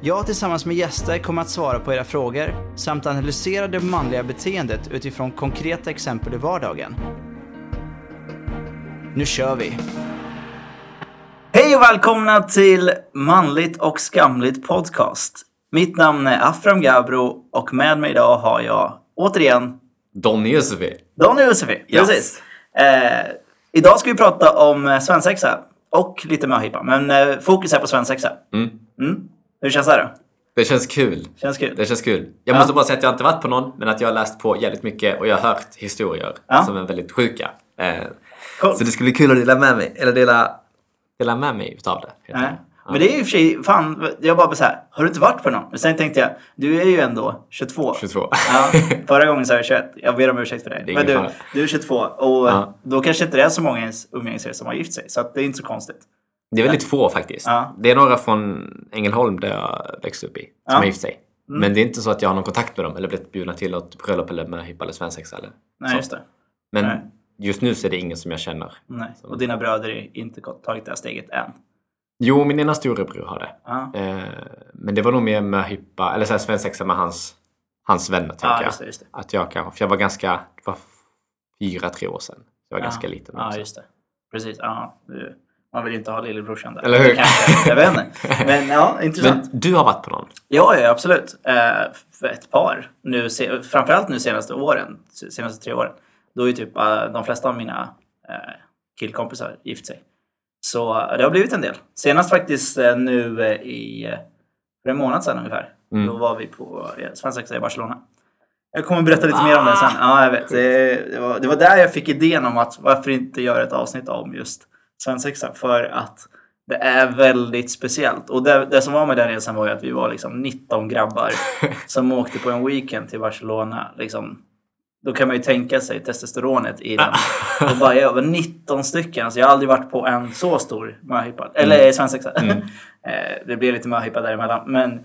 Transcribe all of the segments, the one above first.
Jag tillsammans med gäster kommer att svara på era frågor samt analysera det manliga beteendet utifrån konkreta exempel i vardagen. Nu kör vi! Hej och välkomna till Manligt och skamligt podcast. Mitt namn är Afram Gabro och med mig idag har jag återigen Donny Josefi. Donny Josefi. Yes. Precis. Eh, idag ska vi prata om eh, svensexa och lite möhippa, men eh, fokus är på svensexa. Mm. Mm. Hur känns det då? Det känns kul. Känns kul? Det känns kul. Jag Ja. måste bara säga att jag inte varit på någon, men att jag har läst på jävligt mycket och jag har hört historier Ja. som är väldigt sjuka. Eh, Coolt. så det skulle bli kul att dela med mig, eller dela, dela med mig utav det. det. Ja. Men det är ju för sig, fan, jag bara så här, har du inte varit på någon? Men sen tänkte jag, du är ju ändå 22. 22. Ja, förra gången sa jag 21. Jag ber om ursäkt för det. Det Men du, fara. du är 22 och Ja. då kanske inte det är så många i ens umgängesserie som har gift sig. Så det är inte så konstigt. Det är väldigt få faktiskt. Ja. Det är några från Ängelholm där jag växte upp i, som Ja. Mm. har gift sig. Men det är inte så att jag har någon kontakt med dem eller blivit bjudna till något bröllop eller möhippa eller svensexa eller Nej, så. just det. Men Nej. just nu så är det ingen som jag känner. Nej. Och dina bröder har inte tagit det här steget än. Jo, min ena storebror har det. Ja, Eh, men det var nog mer möhippa, eller så här svensexa med hans, hans vänner, tänker ja jag. det. Just det. Att jag kanske, för jag var ganska, det var fyra, tre år sedan. Jag var ganska liten Ja, också. just det. Precis. Ja, du, man vill inte ha lillebrorsan där. Eller hur? Kanske. Jag vet inte. Men ja, intressant. Men du har varit på någon? Ja, ja absolut. Eh, för ett par. Nu, se, framförallt nu senaste åren, senaste tre åren. Då är typ eh, de flesta av mina eh, killkompisar gift sig. Så eh, det har blivit en del. Senast faktiskt eh, nu eh, i, för en månad sedan ungefär. Mm. Då var vi på svensexa i Barcelona. Jag kommer berätta lite mer om det sen. Ja, jag vet. Det, det, var, det var där jag fick idén om att varför inte göra ett avsnitt om just svensexa. För att det är väldigt speciellt. Och det, det som var med den resan var ju att vi var liksom 19 grabbar som åkte på en weekend till Barcelona. Liksom, då kan man ju tänka sig testosteronet i den. Och bara, jag var 19 stycken. Alltså jag har aldrig varit på en så stor möhippa. Eller svensexa. Eh, det blev lite möhippa däremellan. Men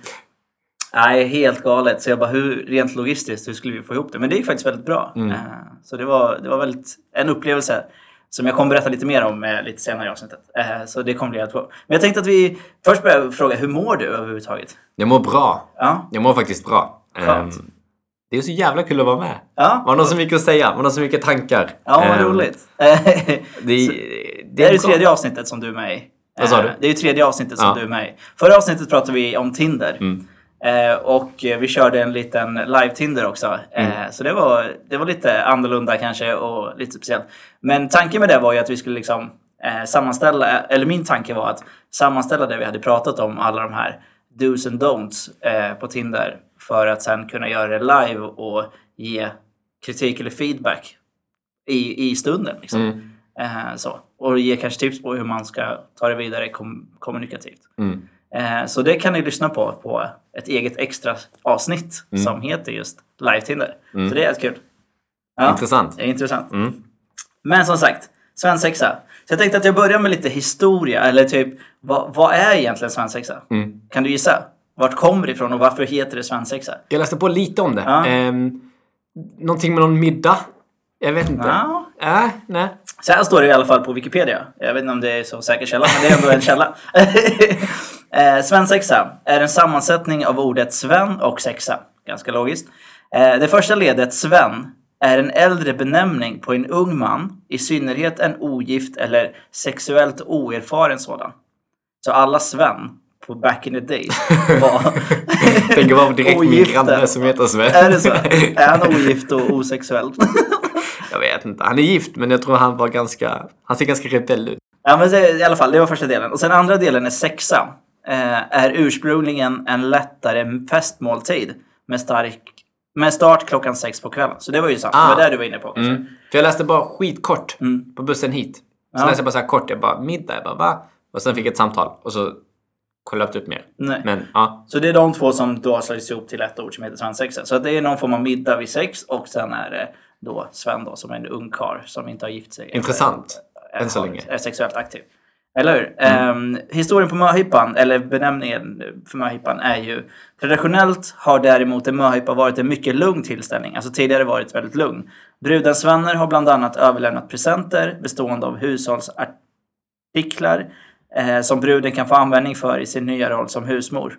nej, helt galet. Så jag bara, hur, rent logistiskt, hur skulle vi få ihop det? Men det gick faktiskt väldigt bra. Eh, så det var, det var väldigt en upplevelse som jag kommer berätta lite mer om eh, lite senare i avsnittet. Eh, så det kommer bli helt bra. Men jag tänkte att vi först börjar fråga, hur mår du överhuvudtaget? Jag mår bra. Ja, Jag mår faktiskt bra. Ehm, det är så jävla kul att vara med. ja, Man har så mycket att säga, man har så mycket tankar. ja vad Ehm, roligt. Det, det, är det tredje avsnittet som du är med i. Vad sa Eh, du? Det är ju tredje avsnittet som Ja. du är med i. Förra avsnittet pratade vi om Tinder. Mm. Eh, och vi körde en liten live-Tinder också. Eh, Mm. Så det var, det var lite annorlunda kanske och lite speciellt. Men tanken med det var ju att vi skulle liksom eh, sammanställa, eller min tanke var att sammanställa det vi hade pratat om, alla de här dos and don'ts på Tinder. För att sen kunna göra det live och ge kritik eller feedback i, i stunden. Liksom. Mm. Så. Och ge kanske tips på hur man ska ta det vidare kom, kommunikativt. Mm. Eh, så det kan ni lyssna på på ett eget extra avsnitt Mm. som heter just Live Tinder. Så det är jättekul. Ja, Intressant. Är intressant. Mm. Men som sagt, svensexa. Så jag tänkte att jag börjar med lite historia, eller typ vad, vad är egentligen svensexa? Mm. Kan du gissa? Vart kommer det ifrån och varför heter det svensexa? Jag läste på lite om det. Ja. Ehm, någonting med någon middag? Jag vet inte. Ja. Äh, nej. Så här står det i alla fall på Wikipedia. Jag vet inte om det är så säker källa, men det är ändå en källa. eh, svensexa är en sammansättning av ordet sven och sexa. Ganska logiskt. Eh, det första ledet, sven, är en äldre benämning på en ung man, i synnerhet en ogift eller sexuellt oerfaren sådan. Så alla Sven på back in the days var Tänker bara direkt min granne som heter Sven. Är det så? Är han ogift och osexuell? Jag vet inte. Han är gift men jag tror han var ganska... Han ser ganska rebell ut. Ja, men i alla fall, det var första delen. Och sen andra delen är sexa. Eh, är ursprungligen en lättare festmåltid med, stark, med start klockan sex på kvällen. Så det var ju sant. Det Ah. var det du var inne på. Mm. För jag läste bara skitkort Mm. på bussen hit. Så Ja. läste jag bara så här kort. Jag bara middag. Jag bara va? Och sen fick jag ett samtal. Och så kollat upp mer. Nej. Men ja, Så det är de två som då har slagits ihop till ett ord som heter svensexa. Så det är någon form av middag vid sex och sen är det då Sven då som är en ung karl som inte har gift sig. Intressant. Eller Än så länge. Är sexuellt aktiv. Eller hur? Ehm, historien på möhippan, eller benämningen för möhippan är ju traditionellt har däremot en möhippa varit en mycket lugn tillställning, alltså tidigare varit väldigt lugn. Brudens vänner har bland annat överlämnat presenter bestående av hushållsartiklar eh, som bruden kan få användning för i sin nya roll som husmor.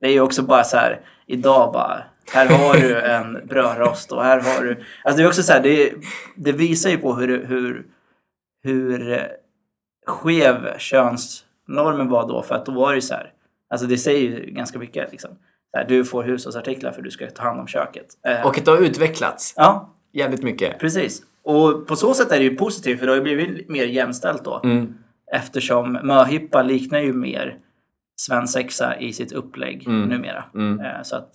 Det är ju också bara så här, idag bara, här har du en brödrost och här har du... Alltså det är också så här, det, det visar ju på hur, hur, hur eh, skev könsnormen var då. För att då var det så här, alltså det säger ju ganska mycket liksom. Här, du får hushållsartiklar för du ska ta hand om köket. Eh, och det har utvecklats Ja, jävligt mycket. precis. Och på så sätt är det ju positivt för det har ju blivit mer jämställt då. Mm. Eftersom möhippa liknar ju mer svensexa i sitt upplägg Mm. numera. Mm. Eh, Så att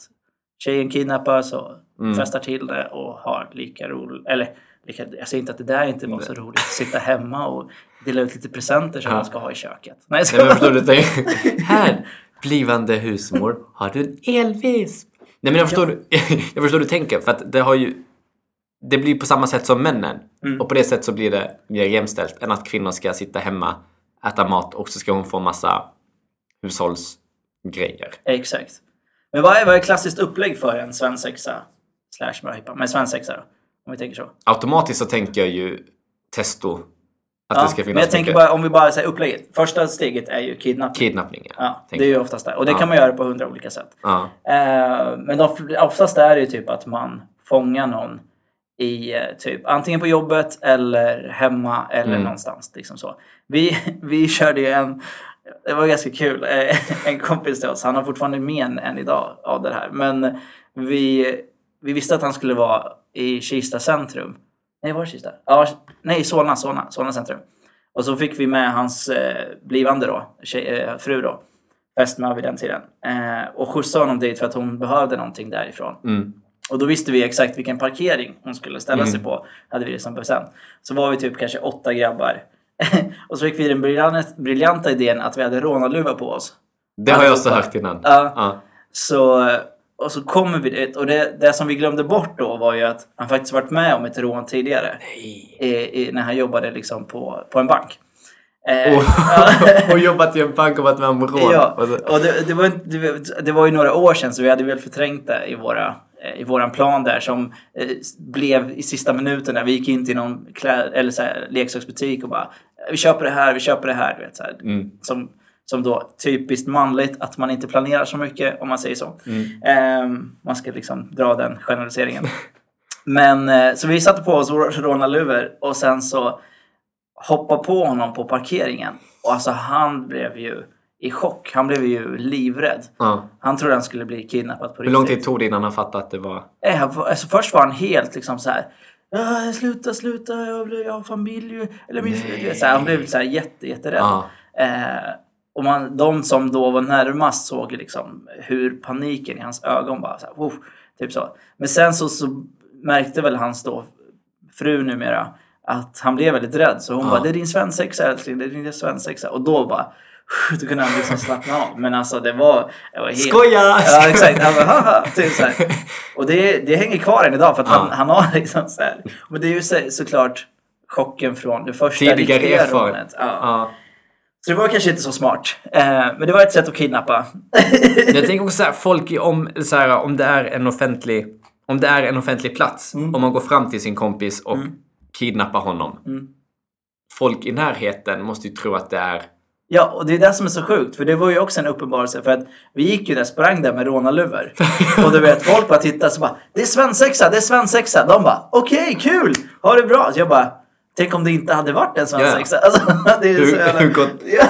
tjejen kidnappas och Mm. festar till det och har lika roligt. Eller jag säger inte att det där inte var så roligt. Att sitta hemma och dela ut lite presenter som Ja. man ska ha i köket. Nej, jag ska Nej, men förstår du? Här, blivande husmor, har du en elvisp? Nej men jag förstår, jag förstår du tänker för att det har ju det blir på samma sätt som männen Mm. och på det sättet så blir det mer jämställt än att kvinnor ska sitta hemma, äta mat och så ska hon få massa hushållsgrejer. Exakt. Men vad är, vad är klassiskt upplägg för en svensexa slash möhippa? Men svensexa då? Om vi tänker så. Automatiskt så tänker jag ju testo. Att det ska finnas men jag tänker mycket bara, om vi bara säger upplägget. Första steget är ju kidnappning. kidnappning. Ja, det tänker är ju oftast det. Och det Ja. kan man göra på hundra olika sätt. Ja. Eh, men de, oftast är det ju typ att man fångar någon i eh, typ antingen på jobbet eller hemma eller Mm. någonstans. Liksom så. Vi, vi körde ju en, det var ganska kul, eh, en kompis till oss, han har fortfarande men än idag av det här. Men vi, vi visste att han skulle vara i Kista centrum. Nej, var det Kista? Ja, nej, Solna, Solna, Solna centrum. Och så fick vi med hans eh, blivande då, tjej, eh, fru då, fästmö vid den tiden. Eh, och skjutsade honom dit för att hon behövde någonting därifrån. Mm. Och då visste vi exakt vilken parkering hon skulle ställa Mm. sig på. Hade vi det som bestämt. Så var vi typ kanske åtta grabbar. och så fick vi den briljant, briljanta idén att vi hade rånarluva på oss. Det har jag också hört innan. Ja. Ja. Så, och så kommer vi dit. Och det, det som vi glömde bort då var ju att han faktiskt varit med om ett rån tidigare. I, i, när han jobbade liksom på, på en bank. Eh, Och, och jobbat i en bank och varit med om rån. Ja, Och det, det, var, det, det var ju några år sedan så vi hade väl förträngt det i, våra, eh, i våran plan där som eh, blev i sista minuten när vi gick in till någon klä, eller så här, leksaksbutik och bara vi köper det här, vi köper det här. Du vet, så här. Mm. Som, som då typiskt manligt att man inte planerar så mycket om man säger så. Mm. Ehm, man ska liksom dra den generaliseringen. Men eh, så vi satte på oss våra rånarluvor och sen så hoppa på honom på parkeringen. Och alltså han blev ju i chock. Han blev ju livrädd. Ja. Han trodde han skulle bli kidnappad på Hur lång riktigt. tid tog det innan han fattade att det var... Eh, alltså, först var han helt liksom så här. "Ah, sluta, sluta, jag, jag har familj. ju." Eller min så här, han blev så här jätte, jätterädd. Ja. Eh, och man, de som då var närmast såg liksom hur paniken i hans ögon bara så här, typ så. Men sen så, så märkte väl hans då fru numera att han blev väldigt rädd. Så hon Ja. bara, det är din svensexa älskling, det är din svensexa. Och då bara, då kunde han liksom slappna av. Men alltså det var, det var helt... Skoja! Ja exakt, han bara haha. Typ så här. Och det, det hänger kvar än idag för att han, Ja. han har liksom så här. Men det är ju så, såklart chocken från det första Tidigare riktiga rånet. Ja. Så det var kanske inte så smart. Eh, men det var ett sätt att kidnappa. Jag tänker också så här, folk om, så här, om det är en offentlig om det är en offentlig plats, Mm. om man går fram till sin kompis och kidnappar honom. Mm. Folk i närheten måste ju tro att det är... Ja, och det är det som är så sjukt. För det var ju också en uppenbarelse. För att vi gick ju där, sprang där med rånarluvor. och du vet, folk bara tittade så bara Det är svensexa, det är svensexa. De bara okej, kul, ha det bra. Så jag bara Tänk om det inte hade varit en svensexa. Alltså, det är ju så jävla... Ja.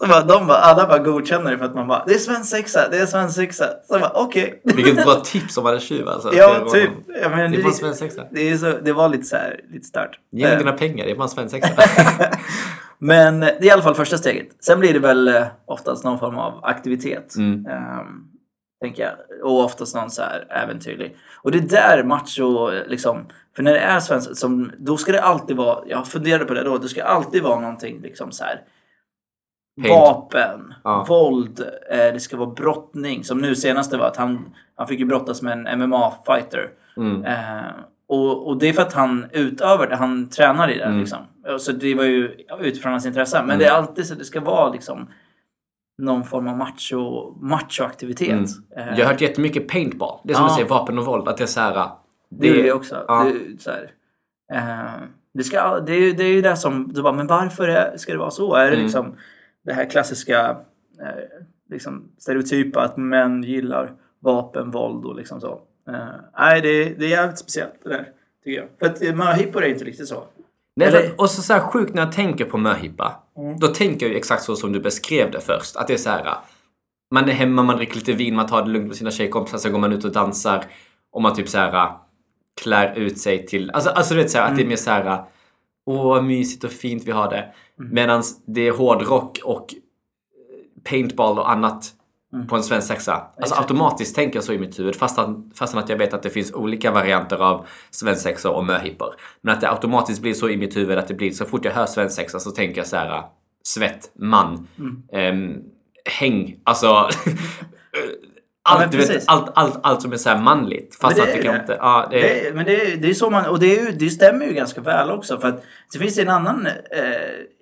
bara, de bara, alla bara godkänner det för att man bara Det är svensexa, det är svensexa. Så bara okej. Vilket bra tips om man är tjuv alltså. Ja, Det typ. Ja, men Det är bara en svensexa. det, är så, det var lite så här, lite stört. Ge mig Eh, dina pengar, det är bara en svensexa. Men det är i alla fall första steget. Sen blir det väl eh, oftast någon form av aktivitet. Mm. ehm, tänker jag. Och oftast någon så här äventyrlig. Och det är där macho, liksom, för när det är svenskt, som, då ska det alltid vara, jag funderade på det då, det ska alltid vara någonting liksom så här vapen, Ja. våld, eh, det ska vara brottning. Som nu senaste var att han, han fick ju brottas med en MMA-fighter. Mm. Eh, och, och det är för att han utövar det, han tränar i det. Mm. Liksom. Så det var ju utifrån hans intresse. Men det är alltid så att det ska vara liksom någon form av macho, machoaktivitet. Mm. Jag har hört jättemycket paintball. Det är som Ja. du säger, vapen och våld. Att det är så här... Det är det också. Ja. Det, är så här, eh, det, ska, det, är, det är ju det som du bara, men varför ska det vara så? Är det Mm. liksom det här klassiska eh, liksom stereotypa att män gillar vapen, våld och liksom så. Eh, nej, det, är- det är jävligt speciellt det där. Tycker jag. För att eh, möhippor är inte riktigt så. Nej, Eller- och så, så här sjukt när jag tänker på möhippa. Mm. Då tänker jag ju exakt så som du beskrev det först. Att det är så här. Man är hemma, man dricker lite vin, man tar det lugnt med sina tjejkompisar, sen går man ut och dansar. Och man typ så här klär ut sig till... Alltså, alltså du vet så här, att det är mer så här. Åh, vad mysigt och fint vi har det. Mm. Medan det är hårdrock och eh, paintball och annat Mm. på en svensk sexa. Alltså Exakt. automatiskt tänker jag så i mitt huvud fastän, fastän att jag vet att det finns olika varianter av svensexor och möhippor. Men att det automatiskt blir så i mitt huvud att det blir så fort jag hör svensexa så tänker jag så här svett, man, Mm. ehm, häng, alltså men allt, du vet, allt, allt, allt som är så manligt. Fast är det det. inte... Ja, det, Det, är- men det, är- det är så man, och det, är det stämmer ju ganska väl också. För att det finns en annan eh,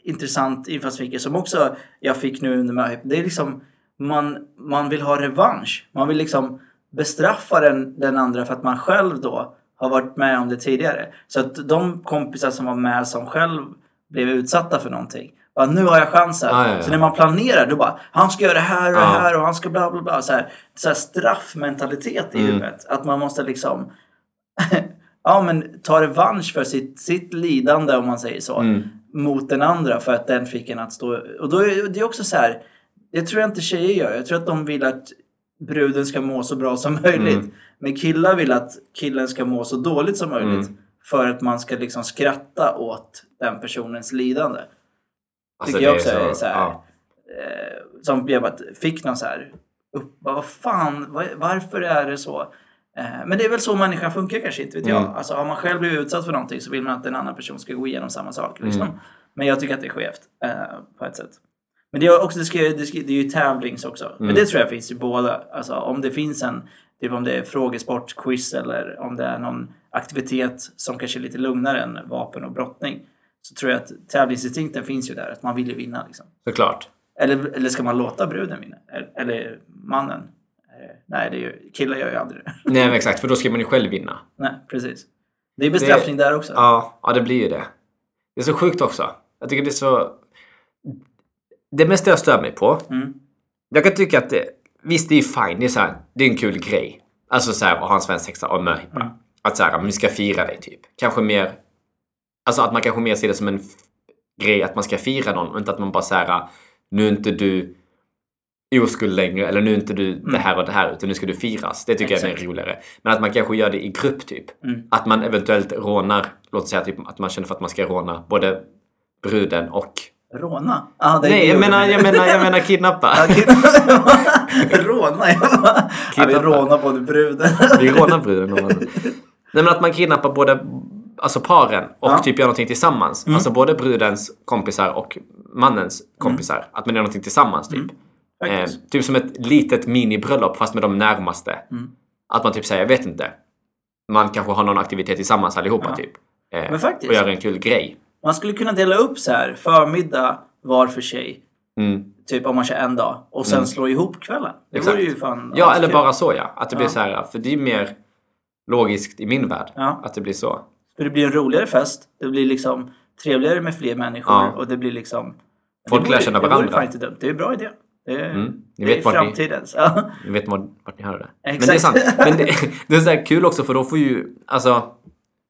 intressant infallsvinkel som också jag fick nu under. Det är liksom man, man vill ha revansch. Man vill liksom bestraffa den, den andra för att man själv då har varit med om det tidigare. Så att de kompisar som var med som själv blev utsatta för någonting. Bara, nu har jag chansen. Ja, ja, ja. Så när man planerar då bara, han ska göra det här och det Ja. här och han ska bla bla bla. Så här, så här straffmentalitet i Mm. huvudet. Att man måste liksom ja, men ta revansch för sitt, sitt lidande om man säger så. Mm. Mot den andra för att den fick en att stå... Och då är det också så här. Det tror jag inte tjejer gör. Jag tror att de vill att bruden ska må så bra som möjligt. Mm. Men killar vill att killen ska må så dåligt som möjligt. Mm. För att man ska liksom skratta åt den personens lidande. Alltså, tycker jag också är så här. ja. Eh, som jag bara fick någon så här upp, vad fan, varför är det så? Eh, men det är väl så människan funkar kanske, inte vet jag. Mm. Alltså har man själv blivit utsatt för någonting så vill man att en annan person ska gå igenom samma sak. Liksom. Mm. Men jag tycker att det är skevt eh, på ett sätt. Men det är, också, det, ska, det, ska, det är ju tävlings också. Men Mm. det tror jag finns i båda. Alltså om det finns en, typ om det är frågesport, quiz eller om det är någon aktivitet som kanske är lite lugnare än vapen och brottning. Så tror jag att tävlingsinstinkten finns ju där, att man vill ju vinna liksom. Såklart. Eller, eller ska man låta bruden vinna? Eller, mannen? Nej, det ju, killar gör ju aldrig det. Nej men exakt, för då ska man ju själv vinna. Nej, precis. Det är bestraffning där också. Ja, ja, det blir ju det. Det är så sjukt också. Jag tycker det är så... Det mesta jag stör mig på. Mm. Jag kan tycka att det... Visst, det är fine. Det är, så här, det är en kul grej. Alltså så här, att ha en svensexa och möhippa. Mm. Att så här, vi ska fira dig typ. Kanske mer... Alltså att man kanske mer ser det som en grej att man ska fira någon och inte att man bara säger nu är inte du oskuld längre eller nu är inte du det här och det här utan nu ska du firas. Det tycker jag Mm. Exakt. är roligare. Men att man kanske gör det i grupp typ. Mm. Att man eventuellt rånar, låt säga typ att man känner för att man ska råna både bruden och... Råna? Ah, Nej, jag menar, jag menar, jag menar kidnappa. Råna? Jag bara, ja, vi Kidnappa. rånar både bruden. Vi rånar bruden. Nej men att man kidnappar både alltså paren och Ja. typ gör någonting tillsammans. Alltså både brudens kompisar och mannens kompisar. Att man gör någonting tillsammans typ. Eh, Faktiskt. typ som ett litet minibröllop fast med de närmaste. Mm. Att man typ säger, jag vet inte. Man kanske har någon aktivitet tillsammans allihopa Ja. typ. Eh, Men faktiskt. Och gör en kul grej. Man skulle kunna dela upp så här, förmiddag var för sig. Mm. Typ om man kör en dag. Och sen slå ihop kvällen. Det Exakt. vore ju fan Ja, eller bara så ja. Att det blir Ja. så här, för det är mer logiskt i min värld. Ja. Att det blir så. För det blir en roligare fest. Det blir liksom trevligare med fler människor. Ja. Och det blir liksom... Folk det lär känna Det vore varandra. fan inte dumt. Det är en bra idé. Det är, Mm. Ni det är vet ni- framtidens. Ja. Ni vet vart, vart ni hör det. Exakt. Men det är sant. Men det, det är så här kul också för då får ju, alltså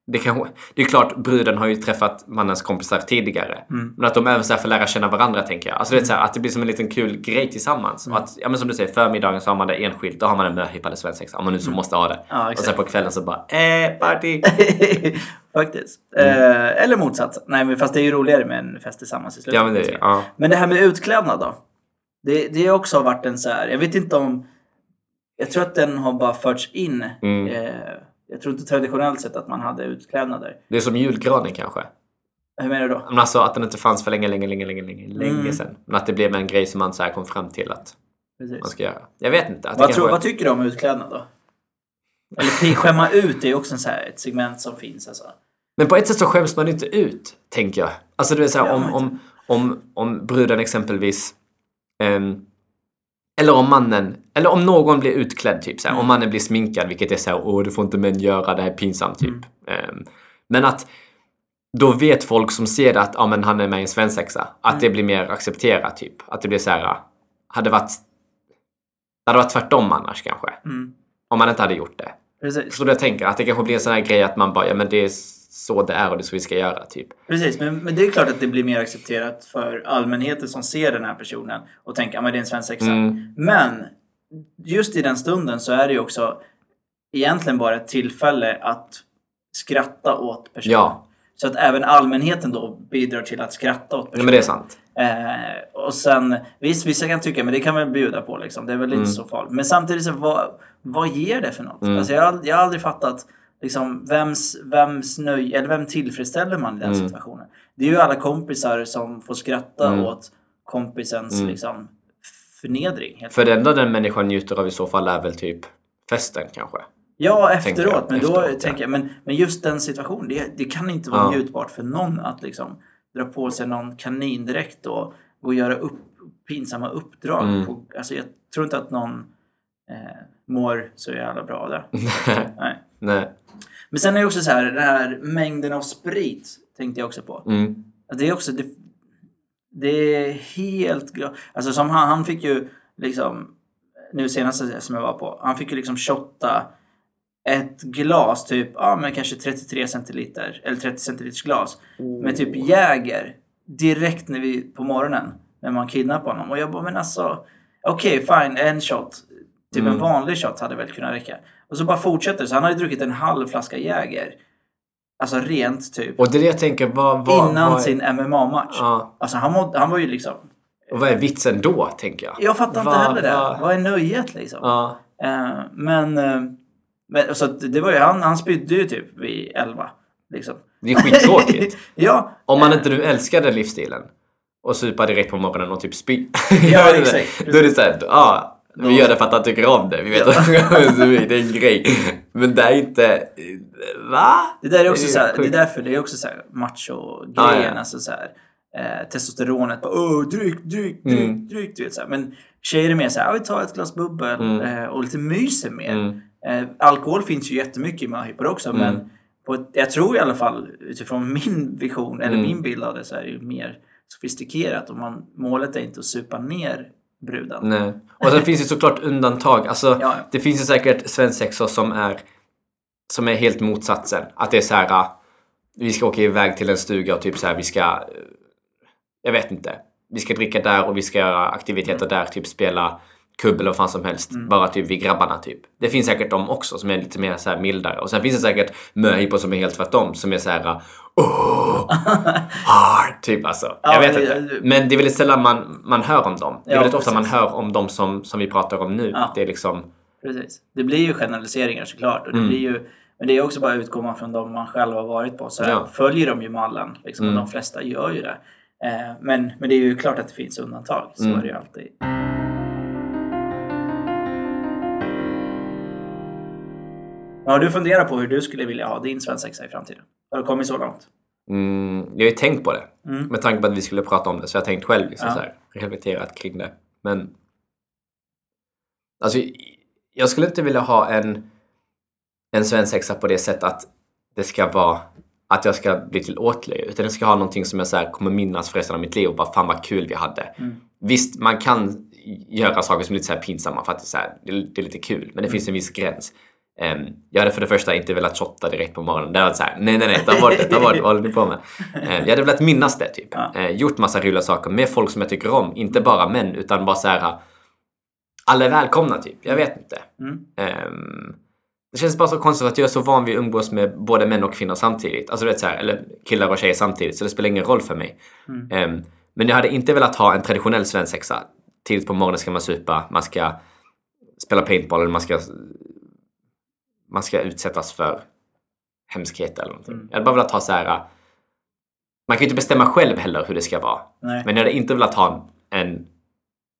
det, kan, det är klart, bruden har ju träffat mannens kompisar tidigare. Mm. Men att de även så här får lära känna varandra tänker jag. Alltså det är så här, att det blir som en liten kul grej tillsammans. Mm. Att, ja men som du säger, förmiddagen så har man det enskilt. Då har man en möhippa eller svensexa. Om man nu så måste ha det. Mm. Ja, och sen på kvällen så bara, eh, party! Faktiskt. Mm. Eh, eller motsatsen. Nej, men fast det är ju roligare med en fest tillsammans i slutet. Ja men det, ja. Men det här med utklädnad då? Det, det har också varit en så här, jag vet inte om... Jag tror att den har bara förts in. Mm. Eh, jag tror inte traditionellt sett att man hade utklädnader. Det är som julgranen kanske. Hur menar du då? Men alltså att den inte fanns för länge, länge, länge, länge, länge, länge Mm. sedan. Men att det blev en grej som man så här kom fram till att Precis. man ska göra. Jag vet inte. Det Vad, tror, vad tycker du om utklädnad då? Eller skämma ut är ju också en så här, ett segment som finns alltså. Men på ett sätt så skäms man inte ut, tänker jag. Alltså du vet såhär om, om, om, om bruden exempelvis ehm, eller om mannen, eller om någon blir utklädd typ såhär, Mm. om mannen blir sminkad vilket är såhär, åh det får inte män göra, det här är pinsamt typ. Mm. Ehm, men att då vet folk som ser det att ja, men han är med i en svensexa, att Mm. det blir mer accepterat typ. Att det blir såhär, hade varit det hade varit tvärtom annars kanske. Mm. Om man inte hade gjort det. Precis. Förstår du jag tänker? Att det kanske blir en sån här grej att man bara, ja men det är så det är och det är så vi ska göra typ. Precis, men, men det är klart att det blir mer accepterat för allmänheten som ser den här personen och tänker att det är en svensexa. Mm. Men just i den stunden så är det ju också egentligen bara ett tillfälle att skratta åt personen. Ja, Så att även allmänheten då bidrar till att skratta åt ja personen. men det är sant. Eh, och sen, visst vissa kan tycka men det kan man bjuda på liksom. Det är väl inte Mm. så farligt. Men samtidigt så vad, vad ger det för något? Mm. Alltså jag, har jag har aldrig fattat liksom, vems, vems nöj, eller vem tillfredsställer man i den Mm. situationen? Det är ju alla kompisar som får skratta Mm. åt kompisens Mm. liksom, förnedring. För det enda den människan njuter av i så fall är väl typ festen kanske. Ja, efteråt. jag. Men då Efteråt, ja. tänker jag, men, men just den situationen, det, det kan inte vara Ja. njutbart för någon att liksom dra på sig någon kanin direkt och gå och göra upp, pinsamma uppdrag. Mm. På, alltså jag tror inte att någon eh, mår så jävla bra av det. Nej. Nej. Men sen är det också så här, den här mängden av sprit tänkte jag också på. Mm. Det är också, det, det är helt Alltså som han, han fick ju liksom, nu senaste som jag var på, han fick ju liksom shotta ett glas, typ, ja men kanske 33 centiliter, eller 30 centiliters glas, med typ Jäger direkt när vi, på morgonen, när man kidnappade honom. Och jag bara, men alltså, okej fine, en shot. Typ en Mm. vanlig shot hade väl kunnat räcka. Och så bara fortsätter så han hade druckit en halv flaska Jäger. Alltså rent typ. Och det är det jag tänker, vad, vad, innan vad, sin MMA-match. Ja. Alltså han, mådde, han var ju liksom... Och vad är vitsen då, tänker jag? Jag fattar inte Va- heller det. va- Vad är nöjet liksom? Ja. Eh, men... eh, men så att det var ju, han, han spydde ju typ vid 11. Liksom. Det är skittråkigt. ja. Om man inte nu älskar den livsstilen och supa direkt på morgonen och typ spy. Ja, inte. exakt. Då är det såhär, ja, vi gör det för att han tycker om det. Vi vet att det är en grej. Men det är inte... Va? Det där är också så det är därför det är också så här macho-grejen. Ja, ja. Alltså så här, eh, testosteronet. Bara, Åh, dryck, dryck, dryck, Mm. dryck. Du vet, så här. Men tjejer är mer så här, ja, vi tar ett glas bubbel Mm. eh, och lite myser mer. Mm. Eh, alkohol finns ju jättemycket i möhippor också. Mm. Men på ett, jag tror i alla fall utifrån min vision, eller Mm. min bild av det, så är det ju mer sofistikerat. Och man, målet är inte att supa ner bruden. Nej. Och sen finns det såklart undantag. Alltså, Ja, ja. det finns ju säkert svensexor som är, som är helt motsatsen. Att det är så här, ah, vi ska åka iväg till en stuga och typ så här, vi ska, eh, jag vet inte. Vi ska dricka där och vi ska göra aktiviteter där, typ spela kubb eller vad fan som helst. Mm. Bara typ vi grabbarna typ. Det finns säkert de också som är lite mer så här mildare. Och sen finns det säkert möhippor som är helt tvärtom. Som är så här, oh, hard, typ alltså. Ja, jag vet det- inte. Men det är väldigt sällan man, man hör om dem. Det är Ja, väldigt ofta man precis. hör om dem som, som vi pratar om nu. Ja. Det är liksom, Precis. Det blir ju generaliseringar såklart. Och det Mm. blir ju, men det är också bara att utgå från de man själv har varit på. Så Ja. följer de ju mallen. Liksom, Mm. de flesta gör ju det. Eh, men, men det är ju klart att det finns undantag. Så Mm. är det ju alltid. Har du funderat på hur du skulle vilja ha din svensexa i framtiden? Har du kommit så långt? mm, jag har ju tänkt på det. Mm. Med tanke på att vi skulle prata om det. Så jag har tänkt själv liksom, Ja. så här, reflekterat kring det. Men... Alltså, jag skulle inte vilja ha en, en svensexa på det sättet att det ska vara att jag ska bli till åtlöje. Utan det ska ha någonting som jag så här, kommer minnas för resten av mitt liv och bara fan vad kul vi hade. Mm. Visst, man kan göra saker som är lite så här pinsamma för att det är, så här, det är, det är lite kul. Men det finns en viss gräns. Ehm, jag hade för det första inte velat shotta direkt på morgonen. Det varit så här, nej nej nej, ta bort det, ta bort det, vad håller ni på med? Ehm, jag hade velat minnas det typ. Ja. Ehm, gjort massa roliga saker med folk som jag tycker om. Inte bara män, utan bara så här. Alla är välkomna typ. Jag vet inte. Mm. Ehm, det känns bara så konstigt att jag är så van vid att umgås med både män och kvinnor samtidigt. Alltså du vet så här, eller killar och tjejer samtidigt. Så det spelar ingen roll för mig. Mm. Men jag hade inte velat ha en traditionell svensexa. Tidigt på morgonen ska man supa, man ska spela paintball eller man ska man ska utsättas för hemskheter eller någonting. Mm. Jag hade bara velat ha så här Man kan ju inte bestämma själv heller hur det ska vara. Nej. Men jag hade inte velat ha en,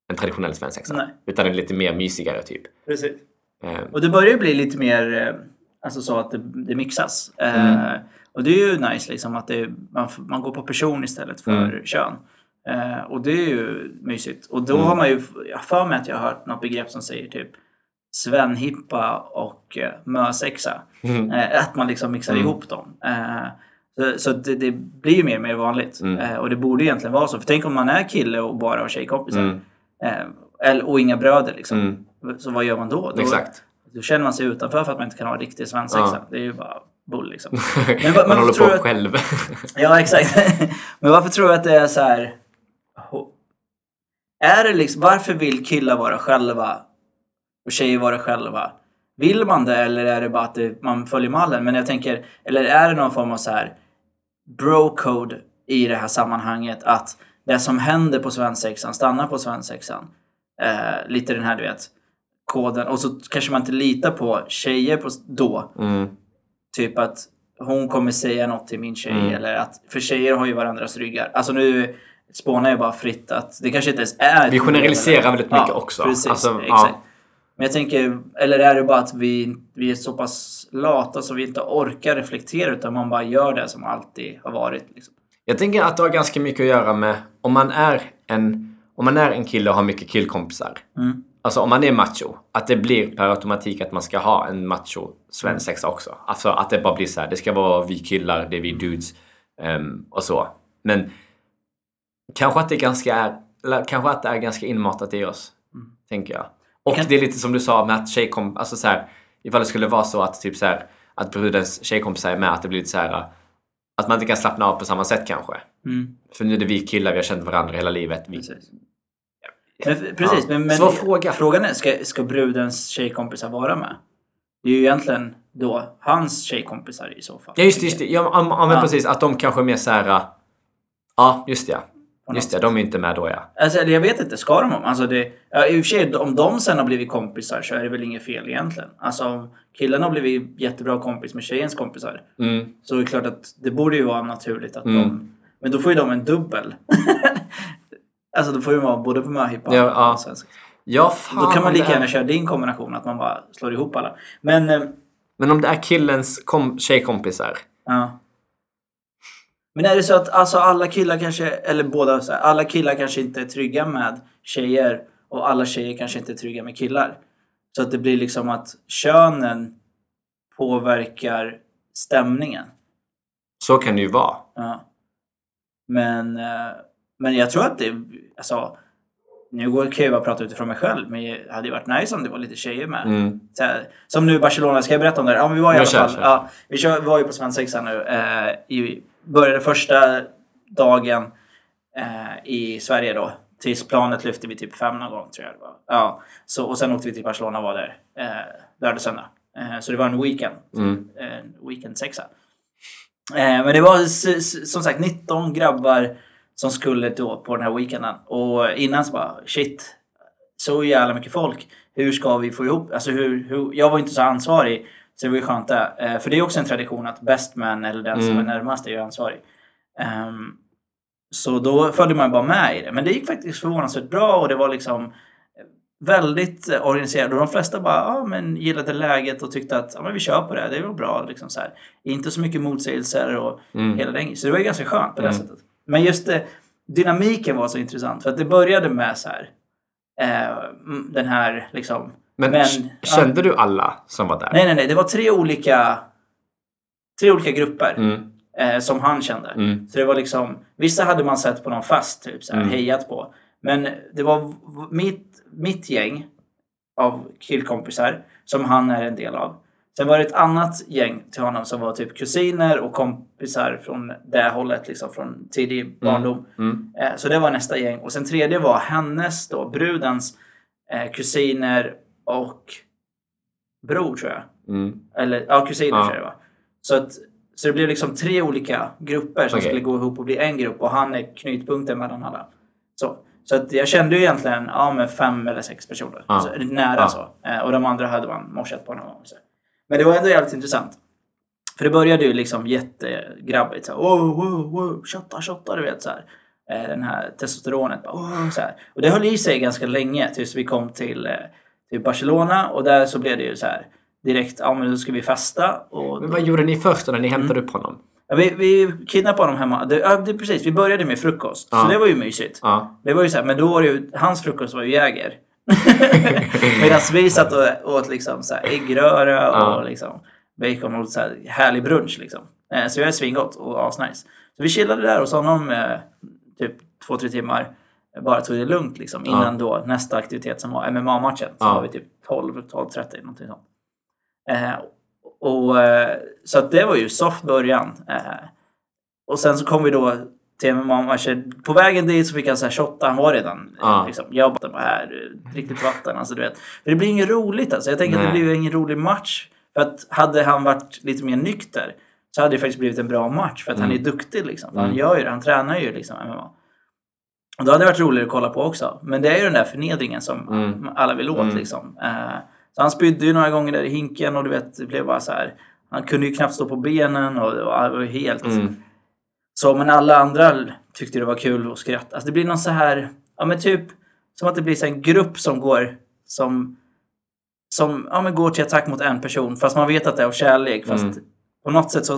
en traditionell svensexa. Utan en lite mer mysigare typ. Precis. Eh, Och det börjar ju bli lite mer eh, alltså så att det, det mixas. Eh, Mm. och det är ju nice liksom att det, man, man går på person istället för Mm. kön. Eh, och det är ju mysigt. Och då Mm. har man ju, jag för mig att jag har hört något begrepp som säger typ svenhippa och eh, mösexa. Mm. Eh, att man liksom mixar Mm. ihop dem. Eh, så så det, det blir ju mer och mer vanligt. Mm. Och det borde egentligen vara så. För tänk om man är kille och bara har tjejkompisar. Mm. Och inga bröder liksom. Mm. Så vad gör man då? då Exakt. då känner man sig utanför för att man inte kan ha riktig svensexa. Ja. Det är ju bara bull liksom. Men men Man vad håller tror på du- själv. Ja, exakt. Men varför tror du att det är så här? Är det liksom, varför vill killar vara själva och tjejer vara själva? Vill man det eller är det bara att det, man följer mallen? Men jag tänker, eller är det någon form av så här bro-code i det här sammanhanget att det som händer på svensexan stannar på svensexan? Eh, lite den här, du vet, koden. Och så kanske man inte litar på tjejer på, då. Mm. Typ att hon kommer säga något till min tjej. Mm. Eller att, för tjejer har ju varandras ryggar. Alltså nu spånar jag bara fritt att det kanske inte ens är... Vi generaliserar väldigt mycket också. Precis, Alltså, exakt. ja. Men jag tänker, eller är det bara att vi, vi är så pass lata så vi inte orkar reflektera utan man bara gör det som alltid har varit. Liksom. Jag tänker att det har ganska mycket att göra med om man är en, om man är en kille och har mycket killkompisar. Mm. Alltså om man är macho, att det blir per automatik att man ska ha en macho svensexa också. Alltså att det bara blir så här, det ska vara vi killar, det är vi dudes ehm, och så. Men kanske att det ganska är, kanske att det är ganska inmatat i oss. Tänker jag. Och Kan- det är lite som du sa med att tjejkom, alltså så här, ifall det skulle vara så att typ så här, att brudens tjejkompisar är med, att det blir lite så här att man inte kan slappna av på samma sätt kanske. Mm. För nu är det vi killar, vi har känt varandra hela livet. Vi, Precis. Men, precis, Ja. men, men fråga. frågan är, ska, ska brudens tjejkompisar vara med? Det är ju egentligen då hans tjejkompisar i så fall. Ja just det, just det. Ja, ja, ja, men precis. Att de kanske är mer så här. äh, Ja, just det. Ja. Just det, de är inte med då ja. Alltså, jag vet inte, ska de? Alltså det, ja, I och för sig, om de sen har blivit kompisar så är det väl inget fel egentligen. Alltså om killen har blivit jättebra kompis med tjejens kompisar Mm. så är det klart att det borde ju vara naturligt att Mm. de... Men då får ju de en dubbel. alltså då får ju vara både på möhippa Ja, ja. och svenska. Ja, fan. Då kan man lika gärna köra din kombination, att man bara slår ihop alla. Men, eh, Men om det är killens kom- tjejkompisar. ja. Men är det så att alltså, alla killar kanske, eller båda, så här, alla killar kanske inte är trygga med tjejer och alla tjejer kanske inte är trygga med killar. Så att det blir liksom att könen påverkar stämningen. Så kan det ju vara. Ja. Men, eh, men jag tror att det, alltså, nu går- kan jag bara prata utifrån mig själv, men det hade ju varit nice om det var lite tjejer med. Mm. Här, som nu Barcelona, ska jag berätta om det? Ja, men vi var i alla kör, fall. kör. Ja, vi kör, var ju på svensexa nu. Eh, i, började första dagen eh, i Sverige då. Tills planet lyfte vi typ fem någon gång tror jag det var. Ja, så, och sen åkte vi till Barcelona och var där eh, lördag söndag. Eh, så det var en weekend. Mm. En weekend sexa. Eh, men det var som sagt 19 grabbar som skulle då på den här weekenden. Och innan så bara shit, så jävla mycket folk. Hur ska vi få ihop, alltså hur, hur jag var inte så ansvarig. Så det var ju skönt det. Eh, för det är också en tradition att best man eller den som är Mm. närmast är ju ansvarig. Ehm, så då följde man bara med i det. Men det gick faktiskt förvånansvärt bra och det var liksom väldigt eh, organiserat. Och de flesta bara ja, men gillade läget och tyckte att ja, men vi kör på det. Det var bra. Liksom så här. Inte så mycket motsägelser och Mm. hela den Så det var ju ganska skönt på det Mm. sättet. Men just det, dynamiken var så intressant. För att det började med så här. Eh, den här liksom. Men, Men, kände du alla som var där? Nej, nej, nej. Det var tre olika, tre olika grupper Mm. eh, som han kände. Mm. Så det var liksom, vissa hade man sett på någon fest, typ så här, Mm. hejat på. Men det var mitt, mitt gäng av killkompisar som han är en del av. Sen var det ett annat gäng till honom som var typ kusiner och kompisar från det hållet, liksom från tidig barndom. Mm. Eh, Så det var nästa gäng. Och sen tredje var hennes då, brudens eh, kusiner och bror tror jag. Mm. Eller ja, kusiner Ja. tror jag det var. Så, att, så det blev liksom tre olika grupper som Okej. skulle gå ihop och bli en grupp och han är knutpunkten mellan alla. Så, så att jag kände ju egentligen ja, med fem eller sex personer. Ja. Så, nära Ja. så. Eh, och de andra hade man morsat på någon gång. Så. Men det var ändå jävligt intressant. För det började ju liksom jättegrabbigt. Så här, wow, wow, wow, shotta, shotta, du vet så här. Eh, Den här testosteronet. bara, "Åh", Så här. Och det höll i sig ganska länge tills vi kom till, eh, till Barcelona och där så blev det ju så här direkt, ja men då ska vi festa. Och Men vad gjorde ni först då när ni hämtade upp honom? Ja, vi, vi kidnappade honom hemma. Det, ja, det, precis, vi började med frukost. Ja. Så det var ju mysigt. Ja. Det var ju så här, men då var det ju, hans frukost var ju Jäger. Medan vi satt och åt liksom så här äggröra och liksom bacon och så här härlig brunch liksom. Eh, Så det var svingott och asnice. Så vi chillade där hos honom eh, typ två, tre timmar. Bara tog det lugnt liksom innan då nästa aktivitet som var MMA-matchen. Så Ja. var vi typ 12, 12.30 någonting sånt. Eh, och, eh, så det var ju soft början. Eh, och sen så kom vi då till MMA-matchen. På vägen dit så fick han så här shotta. Han var redan Ja. eh, liksom, jag bara här, eh, lite vatten. Alltså, du vet. För det blir inget roligt alltså. Jag tänker att det Nej. blir ingen rolig match. För att hade han varit lite mer nykter så hade det faktiskt blivit en bra match. För att han är duktig liksom. För Han Mm. gör ju det. Han tränar ju liksom MMA. Och då hade det varit roligare att kolla på också. Men det är ju den där förnedringen som Mm. alla vill åt Mm. liksom. Eh, så han spydde ju några gånger där i hinken och du vet, det blev bara så här. Han kunde ju knappt stå på benen och det var, helt... Mm. Så, men alla andra tyckte det var kul och skratt. Alltså det blir någon så här, ja men typ som att det blir så en grupp som går som, som ja, men går till attack mot en person fast man vet att det är av kärlek. Fast Mm. på något sätt så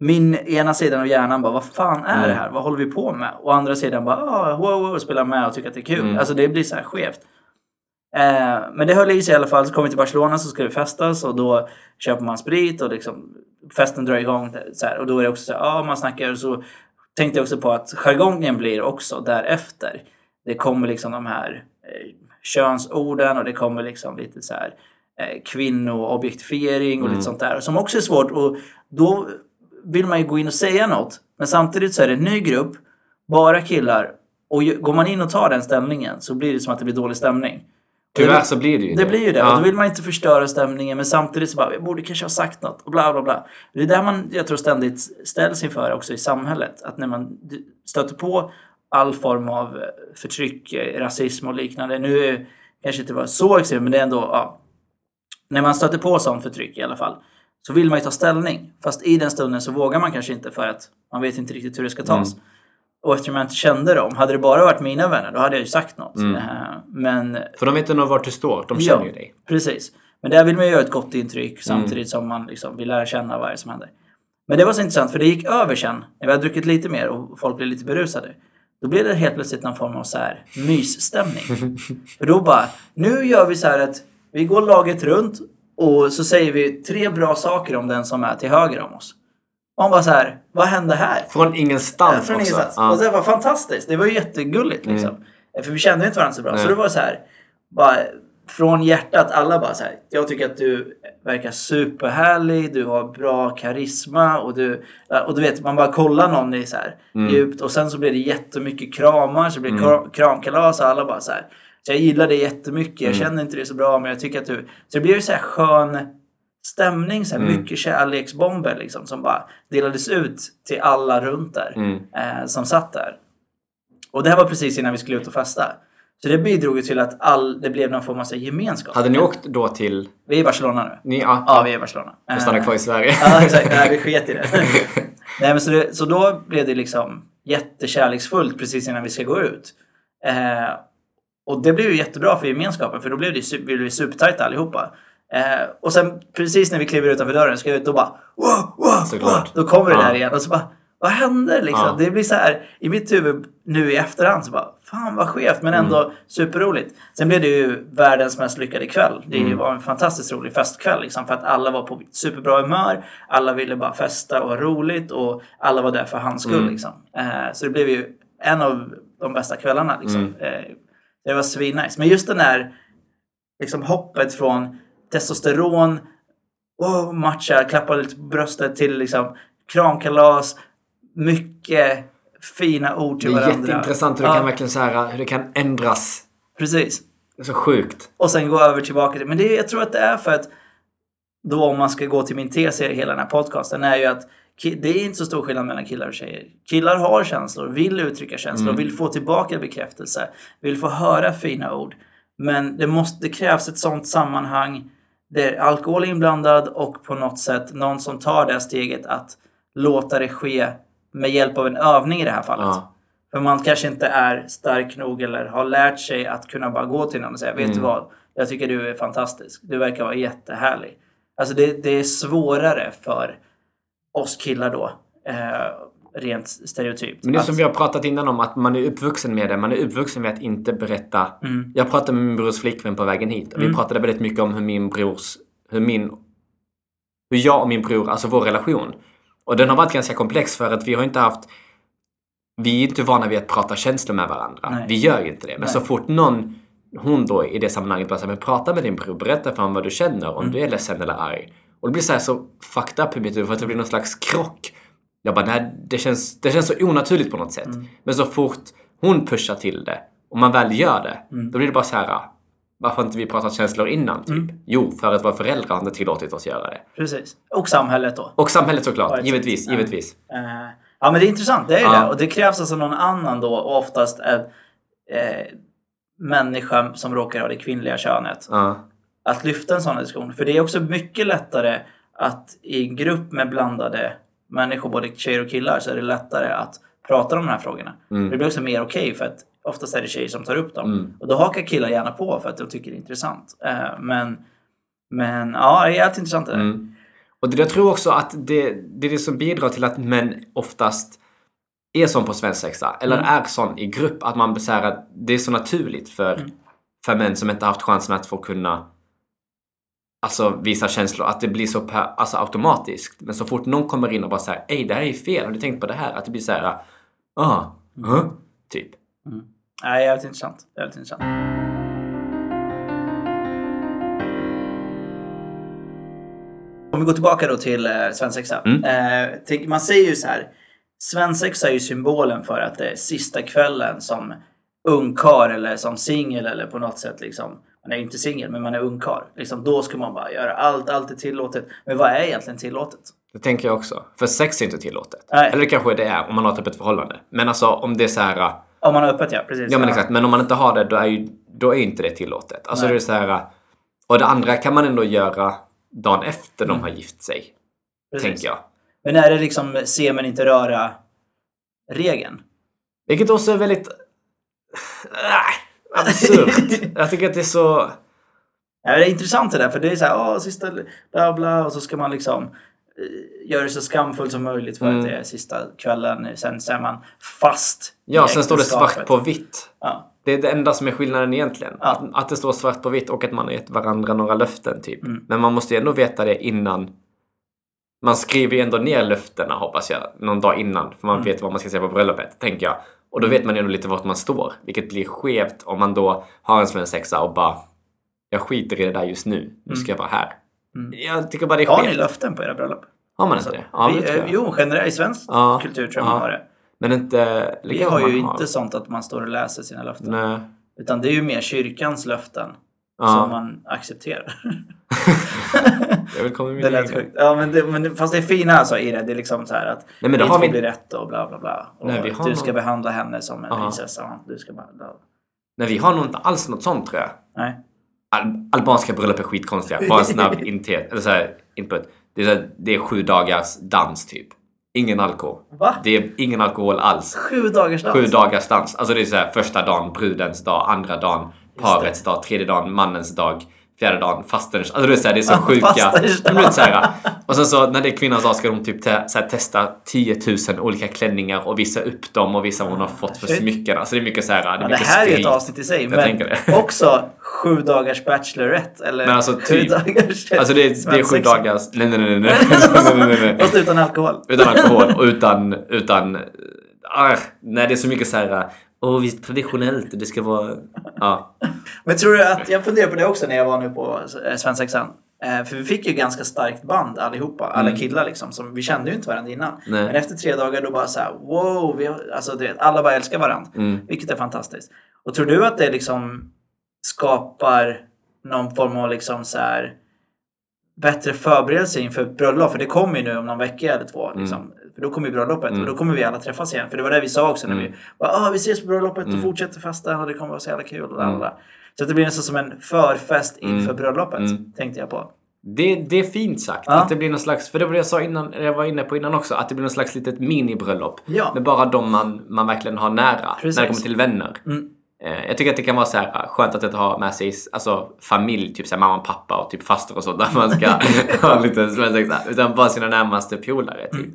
min ena sidan av hjärnan bara, vad fan är Mm. det här? Vad håller vi på med? Och andra sidan bara, ah, wow, wow, spelar med och tycker att det är kul. Mm. Alltså det blir så här skevt. Eh, men det höll i sig i alla fall. Så kom vi till Barcelona så ska det festas och då köper man sprit och liksom festen drar igång. Så här, och då är det också så här, ja man snackar och så tänkte jag också på att jargongen blir också därefter. Det kommer liksom de här eh, könsorden och det kommer liksom lite så här eh, kvinnoobjektifiering och Mm. lite sånt där. Som också är svårt och då vill man ju gå in och säga något. Men samtidigt så är det en ny grupp, bara killar. Och ju- går man in och tar den ställningen så blir det som att det blir dålig stämning. Tyvärr så blir det ju Det blir ju det. Ja. Och då vill man inte förstöra stämningen men samtidigt så bara, jag borde kanske ha sagt något och bla bla bla. Det är där man, jag tror ständigt ställs inför också i samhället. Att när man stöter på all form av eh, förtryck, eh, rasism och liknande. Nu kanske inte var så extremt men det är ändå, ja. När man stöter på sånt förtryck i alla fall. Så vill man ju ta ställning. Fast i den stunden så vågar man kanske inte för att man vet inte riktigt hur det ska tas. Mm. Och eftersom jag inte kände dem, hade det bara varit mina vänner då hade jag ju sagt något. Mm. Eh, Men För de vet nog vart du står. De Ja. känner ju dig. Precis. Men där vill man ju göra ett gott intryck samtidigt som man liksom vill lära känna vad det är som händer. Men det var så intressant för det gick över sen. När vi hade druckit lite mer och folk blev lite berusade. Då blev det helt plötsligt någon form av så här mysstämning. för då bara, nu gör vi så här att vi går laget runt och så säger vi tre bra saker om den som är till höger om oss. Och man bara så här, vad hände här? Från ingenstans Från också. ingenstans. Ja. Och det var fantastiskt. Det var ju jättegulligt liksom. För vi kände inte varandra så bra. Så Nej. det var så här, bara från hjärtat, alla bara så här. Jag tycker att du verkar superhärlig, du har bra karisma och du, och du vet, man bara kollar någon i så här djupt och sen så blir det jättemycket kramar, så blir det kram, kramkalas och alla bara så här. Jag gillar det jättemycket, jag känner inte det så bra men jag tycker att du... Så det blir ju så här skön stämning, så här mycket kärleksbomber liksom som bara delades ut till alla runt där Mm. eh, som satt där. Och det här var precis innan vi skulle ut och festa. Så det bidrog till att all, det blev någon form av gemenskap. Hade ni åkt då till... Vi är i Barcelona nu. Ni, ja, Ja, vi är i Barcelona. Jag stannar kvar i Sverige. Ja, exakt. Nej, vi sket i det. Nej, men så, det, så då blev det liksom jättekärleksfullt precis innan vi ska gå ut. Eh, och det blev ju jättebra för gemenskapen för då blev det, su- vi blev supertajta allihopa. Eh, och sen precis när vi kliver utanför dörren och ska ut då bara wow, wow, wow, Då kommer det Ja. där igen och så bara vad händer liksom? Ja. Det blir så här i mitt huvud nu i efterhand så bara fan vad skevt men ändå Mm. superroligt. Sen blev det ju världens mest lyckade kväll. Det Mm. var en fantastiskt rolig festkväll liksom för att alla var på superbra humör. Alla ville bara festa och ha roligt och alla var där för hans skull Mm. liksom. Eh, så det blev ju en av de bästa kvällarna liksom. Mm. Eh, det var svinnice. Men just den där liksom hoppet från testosteron, wow, matcha, klappa lite på bröstet till liksom kramkalas, mycket fina ord Det till är varandra. jätteintressant hur det Ja, kan verkligen så här, hur det kan ändras. Precis. Det är så sjukt. Och sen gå över tillbaka till... Men det, jag tror att det är för att då om man ska gå till min tes i hela den här podcasten är ju att det är inte så stor skillnad mellan killar och tjejer. Killar har känslor, vill uttrycka känslor, Mm. vill få tillbaka bekräftelse, vill få höra fina ord. Men det, måste, det krävs ett sånt sammanhang det är alkohol inblandad och på något sätt någon som tar det steget att låta det ske med hjälp av en övning i det här fallet. Ja. För man kanske inte är stark nog eller har lärt sig att kunna bara gå till någon och säga Vet Mm. du vad? Jag tycker du är fantastisk. Du verkar vara jättehärlig. Alltså det, det är svårare för oss killar då. Eh, rent stereotypt. Men det är som vi har pratat innan om att man är uppvuxen med det. Man är uppvuxen med att inte berätta. Mm. Jag pratade med min brors flickvän på vägen hit och vi Mm. pratade väldigt mycket om hur min brors, hur min, hur jag och min bror, alltså vår relation. Och den har varit ganska komplex för att vi har inte haft, vi är inte vana vid att prata känslor med varandra. Nej. Vi gör ju inte det. Men Nej. så fort någon, hon då i det sammanhanget bara säger men prata med din bror, berätta för honom vad du känner, om Mm. du är ledsen eller arg. Och det blir så här så fucked up i mitt huvud för att det blir någon slags krock. Jag bara, nej, det känns, det känns så onaturligt på något sätt. Mm. Men så fort hon pushar till det och man väl gör det, Mm. då blir det bara så här. Varför har inte vi pratat känslor innan? Typ? Mm. Jo, för att våra föräldrar har inte tillåtit oss göra det. Precis. Och samhället då. Och samhället såklart, exakt. givetvis, Ja. givetvis. Eh, ja men det är intressant, det är ju Ja. det. Och det krävs alltså någon annan då, och oftast en eh, människa som råkar ha det kvinnliga könet. Ja. Att lyfta en sån diskussion. För det är också mycket lättare att i en grupp med blandade människor, både tjejer och killar, så är det lättare att prata om de här frågorna. Mm. Det blir också mer okej för att oftast är det tjejer som tar upp dem. Mm. Och då hakar killar gärna på för att de tycker det är intressant. Eh, men, men ja, det är jävligt intressant det där. Mm. Och det, jag tror också att det, det är det som bidrar till att män oftast är sån på svensexa, eller Mm. är sån i grupp, att man så här att det är så naturligt för, Mm. för män som inte haft chansen att få kunna alltså, visa känslor, att det blir så per, alltså, automatiskt. Men så fort någon kommer in och bara säger ej det här är fel, har du tänkt på det här? Att det blir så här, ah, huh? typ. Nej, jävligt intressant. Jävligt intressant. Om vi går tillbaka då till eh, svensexa. Mm. Eh, tänk- man säger ju så här. Svensexa är ju symbolen för att det är sista kvällen som ungkar eller som singel eller på något sätt liksom. Man är inte singel men man är ungkar. Liksom, då ska man bara göra allt, allt är tillåtet. Men vad är egentligen tillåtet? Det tänker jag också. För sex är inte tillåtet. Nej. Eller kanske det är om man har ett förhållande. Men alltså om det är så här Om man har öppet ja, precis. Ja men exakt, men om man inte har det då är ju då är inte det tillåtet. Alltså Nej. det är så här, och det andra kan man ändå göra dagen efter de har gift sig. Mm. Precis. Tänker jag. Men är det liksom se men inte röra regeln? Vilket också är väldigt äh, absurt. jag tycker att det är så... Ja, det är intressant det där, för det är så här, åh, sista bla bla, och så ska man liksom eh, göra det så skamfullt som möjligt för Mm. att det är sista kvällen. Sen så är man fast Ja, sen står det svart på vitt. Ja, Det är det enda som är skillnaden egentligen. Ja. Att, att det står svart på vitt och att man har gett varandra några löften typ. Mm. Men man måste ju ändå veta det innan. Man skriver ju ändå ner löftena hoppas jag, någon dag innan. För man Mm. vet vad man ska säga på bröllopet, tänker jag. Och då vet man ändå lite vart man står. Vilket blir skevt om man då har en svensexa och bara jag skiter i det där just nu. Nu ska jag vara här. Mm. Jag tycker bara det är Har ni skevt. löften på era bröllop? Har man inte det? Ja, vi, det jo, generellt i svensk Ja, kultur tror jag ja. man har det. Men inte... Vi har ju inte sånt att man står och läser sina löften. Nej. Utan det är ju mer kyrkans löften Ja. som man accepterar. Jag vill komma med det lät sjukt. Ja, men, det, men fast det är fina alltså i det. Det är liksom så här att Nej, men det har vi- bli rätt och bla bla bla. Och Nej, du ska någon- behandla henne som en prinsessa. Du ska bara... Bla. Nej, vi har nog inte alls något sånt tror jag. Nej. Al- albanska bröllop är skitkonstiga. Bara snabb intet, eller så här, input. Det är, här, det är sju dagars dans typ. Ingen alkohol. Va? Det är ingen alkohol alls. Sju dagars dans? Sju dagars dans. Alltså det är så här, första dagen brudens dag, andra dagen parets dag, tredje dagen mannens dag, fjärde dagen fasterns. Alltså det är så, här, det är så sjuka. Men är och sen så när det är kvinnans dag ska de typ te, så här, testa 10 000 olika klänningar och visa upp dem och visa vad hon har fått för smycken. Alltså det är mycket så här, det är Ja, det här är ju ett skrik. avsnitt i sig. Men också sju dagars bachelorette. Eller Men alltså, typ. dagars Alltså det, är- det är sju dagars... Nej, nej, nej, nej, nej, nej. Fast utan alkohol. Utan alkohol och utan... utan ah, nej, det är så mycket så här... Åh, visst traditionellt, det ska vara... Ja. Men tror du att, jag funderar på det också när jag var nu på eh, svensexan. Eh, för vi fick ju ganska starkt band allihopa, alla Mm. killar liksom. Som, vi kände ju inte varandra innan. Nej. Men efter tre dagar då bara så här, wow, vi har, alltså det, alla bara älskar varandra. Mm. Vilket är fantastiskt. Och tror du att det liksom skapar någon form av liksom så här bättre förberedelse inför bröllop? För det kommer ju nu om någon vecka eller två. Liksom, För då kommer ju bröllopet och då kommer vi alla träffas igen. För det var det vi sa också när vi bara, ah, vi ses på bröllopet och fortsätter festa och det kommer vara så jävla kul. Och alla. Så det blir nästan som en förfest inför bröllopet, tänkte jag på. Det, det är fint sagt. Ja. Att det blir någon slags, för det var det jag sa innan, jag var inne på innan också, att det blir någon slags litet minibröllop. Ja. Med bara de man, man verkligen har nära. Precis. När det kommer till vänner. Mm. Eh, Jag tycker att det kan vara så här skönt att inte ha med sig alltså, familj, typ så här, mamma och pappa och typ faster och så där man ska ha lite svensexa. Utan bara sina närmaste polare. Typ.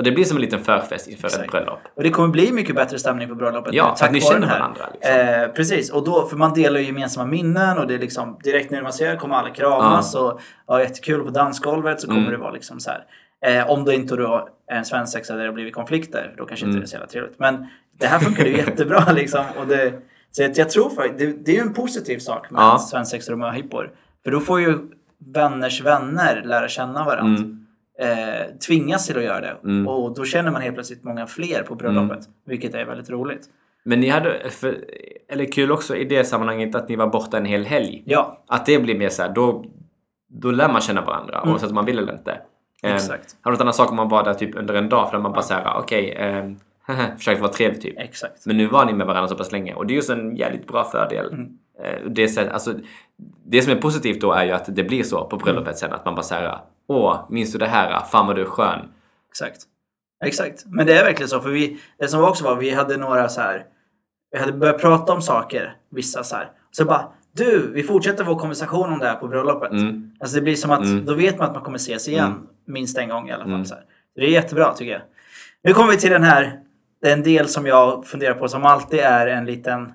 Och det blir som en liten förfest inför ett. Exakt. bröllop. Och det kommer bli mycket bättre stämning på bröllopet. Ja, nu, tack ni känner här. varandra, liksom. Eh, precis, och då, för man delar ju gemensamma minnen och det är liksom direkt när man ser kommer alla kramas och ja, jättekul på dansgolvet så kommer Mm. det vara liksom så här. Eh, om det inte då är en svensexa där det har blivit konflikter, då kanske inte Mm. det är så jävla trevligt. Men det här funkar ju jättebra liksom. Och det, så jag tror faktiskt, det, det är ju en positiv sak med Ja. svensexor och möhippor. För då får ju vänners vänner lära känna varandra. Mm. Eh, tvingas till att göra det. Och då känner man helt plötsligt många fler på bröllopet. Mm. Vilket är väldigt roligt. Men ni hade, för, eller kul också i det sammanhanget att ni var borta en hel helg. Ja, Att det blir mer så här, då, då lär man känna varandra oavsett om man vill eller inte. Eh, Exakt. Hade något annan sak om man var där typ under en dag för att man bara såhär, okej, okay, försökte vara trevlig typ. exakt. Men nu var ni med varandra så pass länge och det är just en jävligt bra fördel. Mm. Eh, Det, sätt- alltså, det som är positivt då är ju att det blir så på bröllopet sen att man bara säger Åh, minns du det här? Fan vad du är skön. Exakt. Exakt. Men det är verkligen så. För vi, det som också var, vi hade några så här. Vi hade börjat prata om saker, vissa så här. Så bara, du, vi fortsätter vår konversation om det här på bröllopet. Mm. Alltså det blir som att, då vet man att man kommer ses igen. Minst en gång i alla fall. Så här. Det är jättebra tycker jag. Nu kommer vi till den här, den del som jag funderar på som alltid är en liten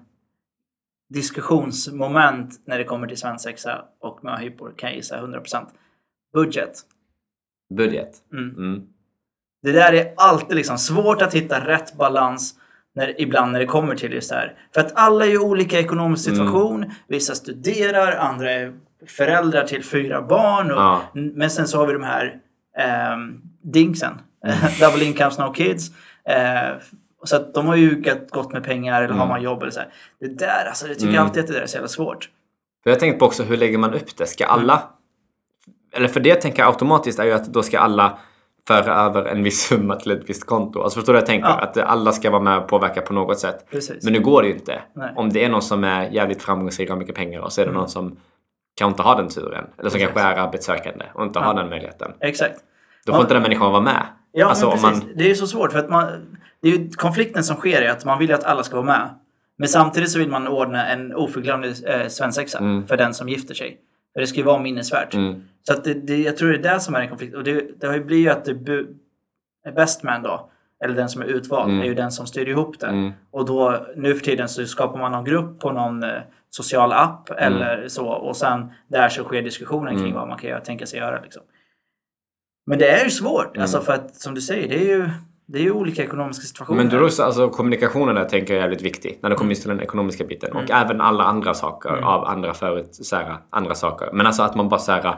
diskussionsmoment när det kommer till svensexa och möhippor kan jag gissa 100%. Budget. Budget. Mm. Mm. Det där är alltid liksom svårt att hitta rätt balans när, ibland när det kommer till just det här. För att alla är ju olika ekonomisk Mm. situation. Vissa studerar, andra är föräldrar till fyra barn. Och, Ja. Men sen så har vi de här ehm, dinksen. Mm. Double incomes, no kids. Eh, så att de har ju gått med pengar eller Mm. har man jobb eller så här. Det där, alltså jag tycker alltid att det där är så jävla svårt. Jag tänkte på också, hur lägger man upp det? Ska alla... Eller för det jag tänker automatiskt är ju att då ska alla föra över en viss summa till ett visst konto. Alltså förstår du vad jag tänker? Ja. Att alla ska vara med och påverka på något sätt. Precis. Men nu går det ju inte. Nej. Om det är någon som är jävligt framgångsrik och har mycket pengar och så är det någon som kanske inte har den turen. Eller som kanske är arbetssökande och inte har den möjligheten. Exakt. Då får Ja. inte den människan vara med. Ja, alltså, men precis. man, Det är ju så svårt för att man... Det är ju konflikten som sker är att man vill ju att alla ska vara med. Men samtidigt så vill man ordna en oförglömlig eh, svensexa för den som gifter sig. För det ska ju vara minnesvärt. Mm. Så att det, det, jag tror det är det som är en konflikt. Och det, det har ju blivit att det bu, best man då, eller den som är utvald, är ju den som styr ihop det. Mm. Och då nu för tiden så skapar man någon grupp på någon eh, social app Mm. eller så. Och sen där så sker diskussionen kring vad man kan göra, tänka sig göra. Liksom. Men det är ju svårt. Mm. Alltså för att som du säger, det är ju, det är ju olika ekonomiska situationer. Men då också, alltså, kommunikationen där tänker jag är jävligt viktig när det kommer just till den ekonomiska biten. Och även alla andra saker av andra förut, så här, andra saker. Men alltså att man bara så här,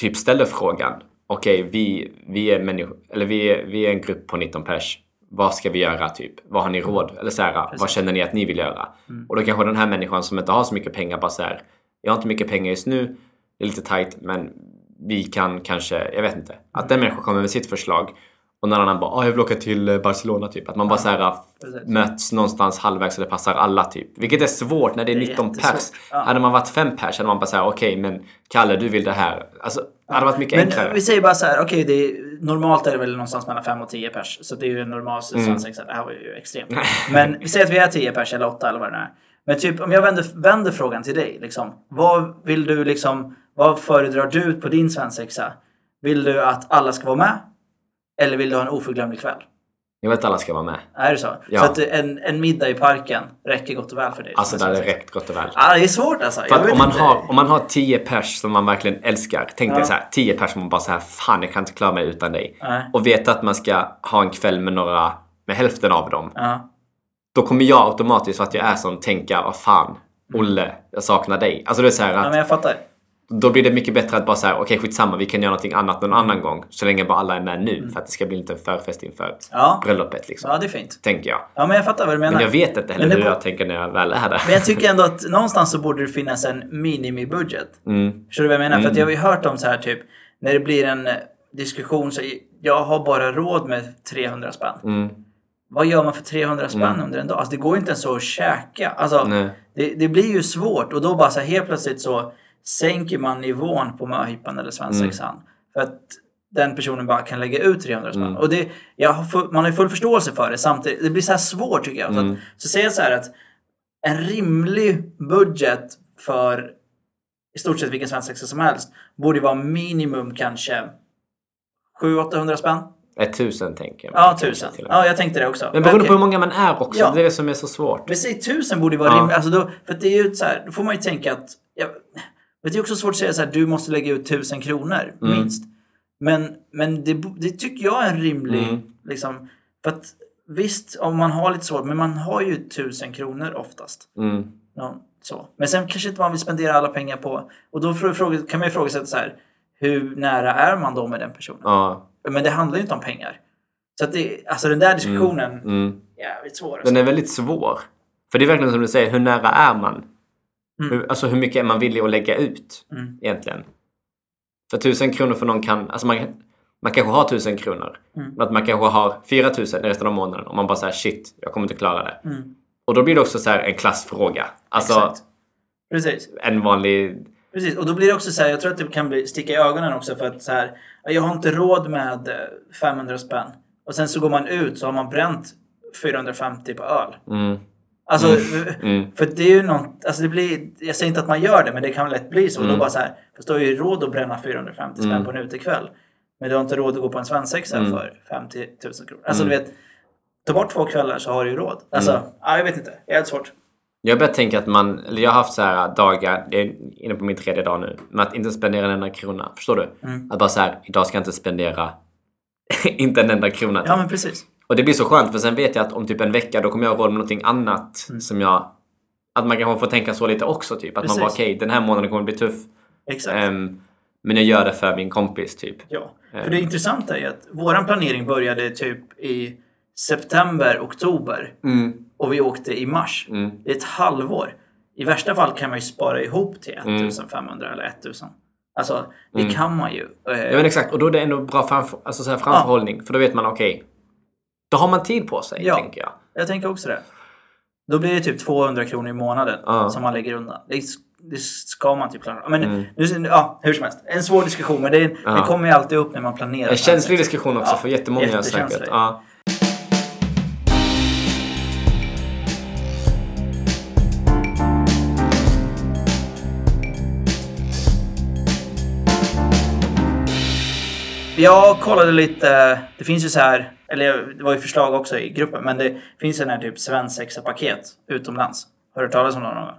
typ ställer frågan. Okej, vi, vi är människor, eller vi är, vi är en grupp på 19 pers. Vad ska vi göra typ? Vad har ni råd? Eller så här, vad känner ni att ni vill göra? Och då kanske den här människan som inte har så mycket pengar bara så här, jag har inte mycket pengar just nu, det är lite tight, men vi kan kanske, jag vet inte. Att den människan kommer med sitt förslag och någon annan bara, ah, jag vill åka till eh, Barcelona typ. Att man bara så här, Precis. möts någonstans halvvägs så det passar alla typ. Vilket är svårt när det är Det är 19 pers. jättesvårt. Ja. Hade man varit fem pers hade man bara såhär, okej men Kalle du vill det här. Alltså, det hade varit mycket Men enklare. eh, vi säger bara så här, okej, det är, normalt är det väl någonstans mellan 5 och 10 pers. Så det är ju en normal Mm. svensexa. Det här var ju extremt. Men vi säger att vi är 10 pers eller 8 eller vad det är. Men typ om jag vänder, vänder frågan till dig. Liksom, vad vill du liksom, vad föredrar du på din svensexa? Vill du att alla ska vara med? Eller vill du ha en oförglömlig kväll? Jag vet att alla ska vara med. Är det så? Ja. Så att en, en middag i parken räcker gott och väl för dig? Alltså det hade räckt gott och väl. Ja, det är svårt alltså. För om man, inte. har, om man har 10 pers som man verkligen älskar. Tänk Ja. dig så här, 10 pers som man bara så här, fan jag kan inte klara mig utan dig. Nej. Och veta att man ska ha en kväll med några, med hälften av dem. Ja. Då kommer jag automatiskt för att jag är sån tänka, vad fan, Olle, jag saknar dig. Alltså det är så här ja, att men jag fattar. Då blir det mycket bättre att bara säga okej skitsamma, vi kan göra någonting annat någon annan gång. Så länge bara alla är med nu. För att det ska bli en liten förfest inför Ja. bröllopet liksom. ja, det är fint. Tänker jag. Ja, men jag fattar vad du menar. Men jag vet inte heller hur jag tänker när jag väl är där. Men jag tycker ändå att någonstans så borde det finnas en minimibudget. Mm. Förstår du vad jag menar? För att jag har ju hört om så här typ när det blir en diskussion så jag har bara råd med 300 spänn. Mm. Vad gör man för 300 spänn under en dag? Alltså det går ju inte ens att käka. Alltså, det, det blir ju svårt och då bara så här, helt plötsligt så sänker man nivån på möhippan eller svensexan. För att den personen bara kan lägga ut 300 spänn. Och det, jag har man har ju full förståelse för det samtidigt. Det blir så här svårt tycker jag. Så, att, så säger jag så här att en rimlig budget för i stort sett vilken svensexa som helst borde vara minimum kanske 700-800 spänn. Ett tusen tänker jag. Ja, Kanske tusen. till och med. Ja, jag tänkte det också. Men beroende okej. på hur många man är också. Ja. Det är det som är så svårt. Säg tusen borde ju vara Ja. rimligt. Alltså då, för det är ju så här, då får man ju tänka att... Det är också svårt att säga så här, du måste lägga ut tusen kronor Mm. minst. Men, men det, det tycker jag är en rimlig... Mm. Liksom, för att visst, om man har lite svårt, men man har ju tusen kronor oftast. Mm. Någon, så. Men sen kanske inte man vill spendera alla pengar på... Och då fråga- kan man ju ifrågasätta så här, hur nära är man då med den personen? Ja. Men det handlar ju inte om pengar. Så att det, alltså den där diskussionen, Mm. jävligt svår. Den är väldigt svår. För det är verkligen som du säger, hur nära är man? Hur, alltså hur mycket är man villig att lägga ut Mm. egentligen? För tusen kronor för någon kan... Alltså man, man kanske har tusen kronor. Mm. Men att man kanske har fyra tusen resten av månaden och man bara säger shit, jag kommer inte klara det. Mm. Och då blir det också så en klassfråga. Alltså Exakt. Precis. en vanlig... Precis, och då blir det också så här, jag tror att det kan bli, sticka i ögonen också för att så här, jag har inte råd med eh, 500 spänn. Och sen så går man ut så har man bränt 450 på öl. Mm, Alltså, mm, för det är ju något, alltså det blir, jag säger inte att man gör det, men det kan lätt bli så. Mm. Då bara så här, fast du har ju råd att bränna 450 spänn på en utekväll. Men du har inte råd att gå på en svensexa Mm. för 50 000 kronor. Alltså du vet, ta bort två kvällar så har du ju råd. Alltså, Mm. ja, jag vet inte. Det är svårt. Jag har börjat tänka att man, eller jag har haft så här dagar, jag är inne på min tredje dag nu, med att inte spendera en enda krona. Förstår du? Mm. Att bara så här, idag ska jag inte spendera inte en enda krona. Ja, men precis. Och det blir så skönt för sen vet jag att om typ en vecka då kommer jag ha råd med någonting annat Mm. som jag... Att man kanske får tänka så lite också typ. Att man bara Precis. okej, den här månaden kommer bli tuff. Exakt. ehm, men jag gör det för min kompis typ. Ja, för det intressanta är att våran planering började typ i september, oktober Mm. och vi åkte i mars. Mm. Det är ett halvår. I värsta fall kan man ju spara ihop till 1500 eller 1000. Alltså, det kan man ju. Eh, Ja men exakt, och då är det ändå bra framför, alltså så här framförhållning. För då vet man okej, då har man tid på sig Ja. tänker jag. Jag tänker också det. Då blir det typ 200 kronor i månaden Ja. som man lägger undan. Det, det ska man typ klara. Men Mm. nu, ja, hur som helst. En svår diskussion, men det, Ja. det kommer ju alltid upp när man planerar. En känslig diskussion också Ja, för jättemånga säkert. Ja. Jag kollade lite, det finns ju så här, eller det var ju förslag också i gruppen, men det finns en här typ svensexa-paket utomlands. Har du hört talas om det någon gång?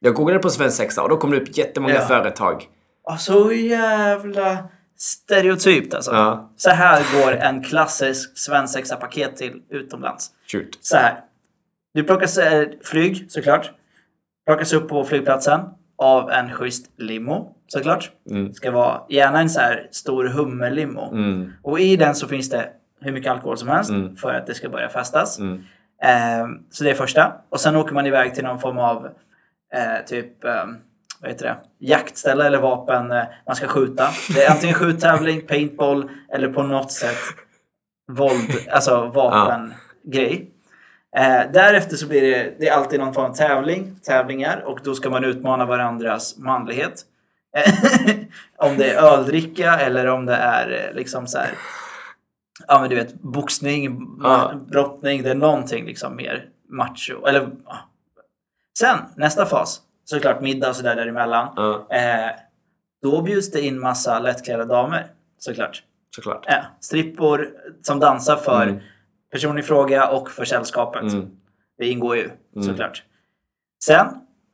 Jag googlade på svensexa och då kom det upp jättemånga Ja. företag. Ja, så jävla stereotypt alltså. Ja. Så här går en klassisk svensexa-paket till utomlands. Shoot. Så här. Du plockas eh, flyg såklart. Plockas upp på flygplatsen av en schysst limo såklart. Mm. Ska vara gärna en så här stor hummerlimo. Mm. Och i den så finns det hur mycket alkohol som helst Mm. för att det ska börja festas. Mm. Ehm, så det är första. Och sen åker man iväg till någon form av eh, typ ehm, vad heter det? jaktställe eller vapen eh, man ska skjuta. Det är antingen skjuttävling, paintball eller på något sätt våld, alltså vapengrej. Eh, därefter så blir det, det är alltid någon form av tävling, tävlingar och då ska man utmana varandras manlighet. om det är öldricka eller om det är eh, liksom så här ja men du vet boxning, Ja. brottning, det är någonting liksom mer macho. Eller, ja. Sen nästa fas, såklart middag och sådär däremellan. Ja, Eh, då bjuds det in massa lättklädda damer såklart. såklart. Ja, strippor som dansar för Mm. personen i fråga och för sällskapet. Mm. Det ingår ju såklart. Sen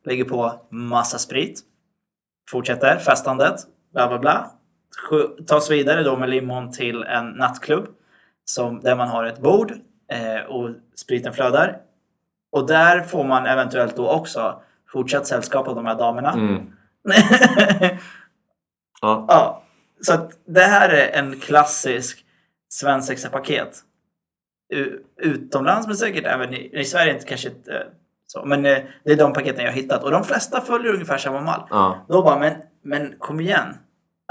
lägger på massa sprit. Fortsätter festandet. Bla bla bla. Tas vidare då med limon till en nattklubb. Som, där man har ett bord eh, och spriten flödar. Och där får man eventuellt då också fortsatt sällskap av de här damerna. Mm. Ja. ja, så att det här är en klassisk svensexa-paket. U- Utomlands men säkert även i, i Sverige inte kanske inte så. Men eh, det är de paketen jag har hittat och de flesta följer ungefär samma mall. Ja. Då bara, men, men kom igen.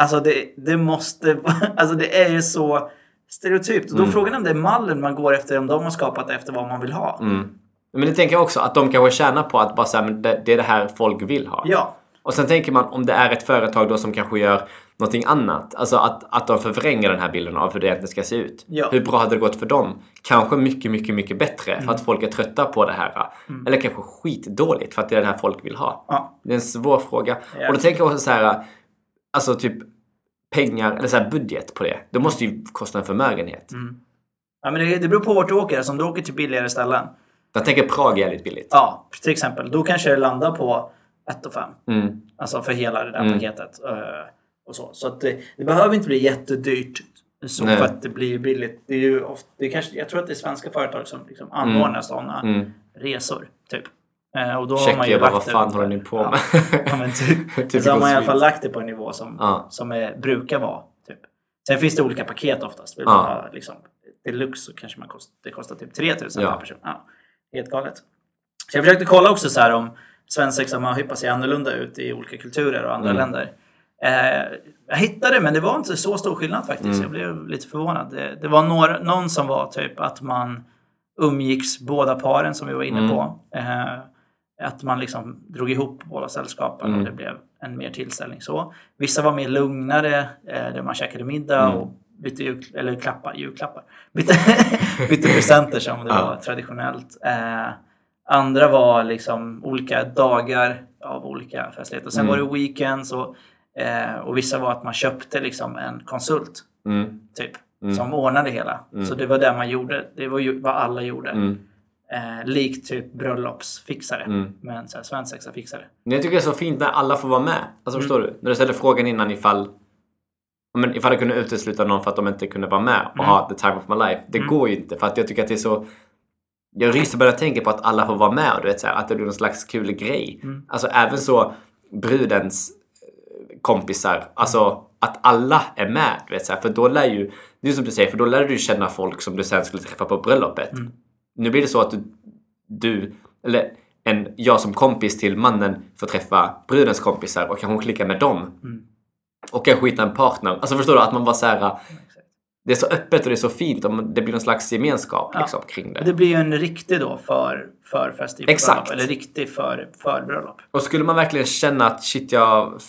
Alltså det, det måste... Alltså det är ju så stereotypt. Och då Mm. frågan är om det är mallen man går efter, om de har skapat efter vad man vill ha. Mm. Men det tänker jag också, att de kanske tjänar på att bara säga det, det är det här folk vill ha. Ja. Och sen tänker man om det är ett företag då som kanske gör någonting annat. Alltså att, att de förvränger den här bilden av hur det egentligen ska se ut. Ja. Hur bra hade det gått för dem? Kanske mycket, mycket, mycket bättre för att folk är trötta på det här. Eller kanske skitdåligt för att det är det här folk vill ha. ja. Det är en svår fråga. Ja. Och då tänker jag också så här, alltså typ pengar, eller så här budget på det. Det måste ju kosta en förmögenhet. ja men det, det beror på vart du åker. Alltså om du åker till billigare ställen. Jag tänker Prag är jävligt billigt. Ja, till exempel. Då kanske det landar på 1 5. Mm. Alltså för hela det där Mm. paketet. Och så så att det, det behöver inte bli jättedyrt. Så Nej. för att det blir billigt. Det är ju ofta, det är kanske, jag tror att det är svenska företag som liksom anordnar sådana Mm. resor. Typ. Eh, och då har man ju lagt vad fan håller ni på ja. med? Ja, men typ. Typ så har man i alla fall lagt det på en nivå som, Ja. som är, brukar vara. Typ. Sen finns det olika paket oftast. Vill Ja. man ha liksom, deluxe så kanske man kost, det kostar typ 3000 Ja. per person. Ja, helt galet. Så jag försökte kolla också så här om svensexa möhippa ser annorlunda ut i olika kulturer och andra Mm. länder. Eh, jag hittade men det var inte så stor skillnad faktiskt. Mm. Jag blev lite förvånad. Det, det var några, någon som var typ att man umgicks båda paren som vi var inne Mm. på. Eh, att man liksom drog ihop båda sällskapen Mm. och det blev en mer tillställning så. Vissa var mer lugnare, eh, där man käkade middag Mm. och bytte jul, eller klappar, julklappar. Bytte, bytte presenter som det var traditionellt. Eh, andra var liksom olika dagar av olika festligheter. Sen Mm. var det weekends och, eh, och vissa var att man köpte liksom en konsult Mm. typ. Mm. Som ordnade hela. Mm. Så det var det man gjorde. Det var ju vad alla gjorde. Mm. Eh, likt typ bröllopsfixare. Mm. Men svensexa-fixare. Jag tycker det är så fint när alla får vara med. Alltså Mm. förstår du? När du ställde frågan innan ifall men ifall det kunde utesluta någon för att de inte kunde vara med och Mm. ha the time of my life. Det Mm. går ju inte för att jag tycker att det är så... Jag ryser bara jag tänker på att alla får vara med och du vet så här, att det blir någon slags kul grej. Mm. Alltså även så brudens kompisar. Alltså att alla är med. Vet, så här, för då lär ju... Det är som du säger, för då lär du känna folk som du sen skulle träffa på bröllopet. Mm. Nu blir det så att du, du eller en, jag som kompis till mannen får träffa brudens kompisar och kanske klicka med dem. Mm. Och kanske hitta en partner. Alltså förstår du? Att man bara så här. Det är så öppet och det är så fint och det blir någon slags gemenskap Ja. liksom, kring det. Det blir ju en riktig då för, för fest i Exakt. Eller riktig för, för bröllop. Och skulle man verkligen känna att shit, jag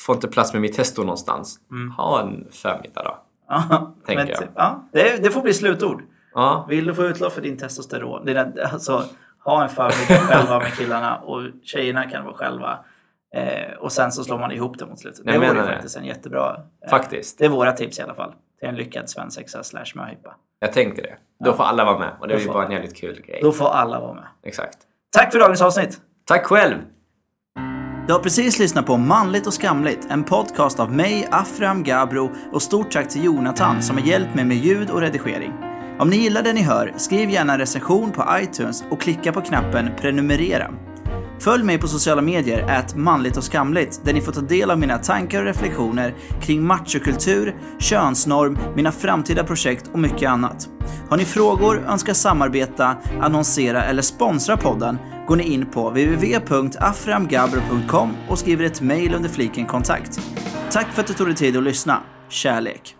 får inte plats med mitt testo någonstans. Mm. Ha en förmiddag då. Ja, Tänker men jag. typ, ja, det, det får bli slutord. Ja, Vill du få utlopp för din testosteron? Det är, alltså, ha en förmiddag själva med killarna och tjejerna kan vara själva. Eh, och sen så slår man ihop det mot slutet. Jag det vore det. faktiskt en jättebra... Eh, faktiskt. Det är våra tips i alla fall. Till en lyckad svensexa slash möhippa. Jag tänkte det. Då får alla vara med och det är får bara en jävligt kul grej. Då får alla vara med. Exakt. Tack för dagens avsnitt! Tack själv! Du har precis lyssnat på Manligt och skamligt, en podcast av mig, Afram Gabro och stort tack till Jonathan som har hjälpt mig med ljud och redigering. Om ni gillar det ni hör, skriv gärna en recension på iTunes och klicka på knappen prenumerera. Följ mig på sociala medier, at manligt och skamligt, där ni får ta del av mina tankar och reflektioner kring machokultur, könsnorm, mina framtida projekt och mycket annat. Har ni frågor, önskar samarbeta, annonsera eller sponsra podden går ni in på www.aframgabro.com och skriver ett mejl under fliken kontakt. Tack för att du tog dig tid att lyssna. Kärlek!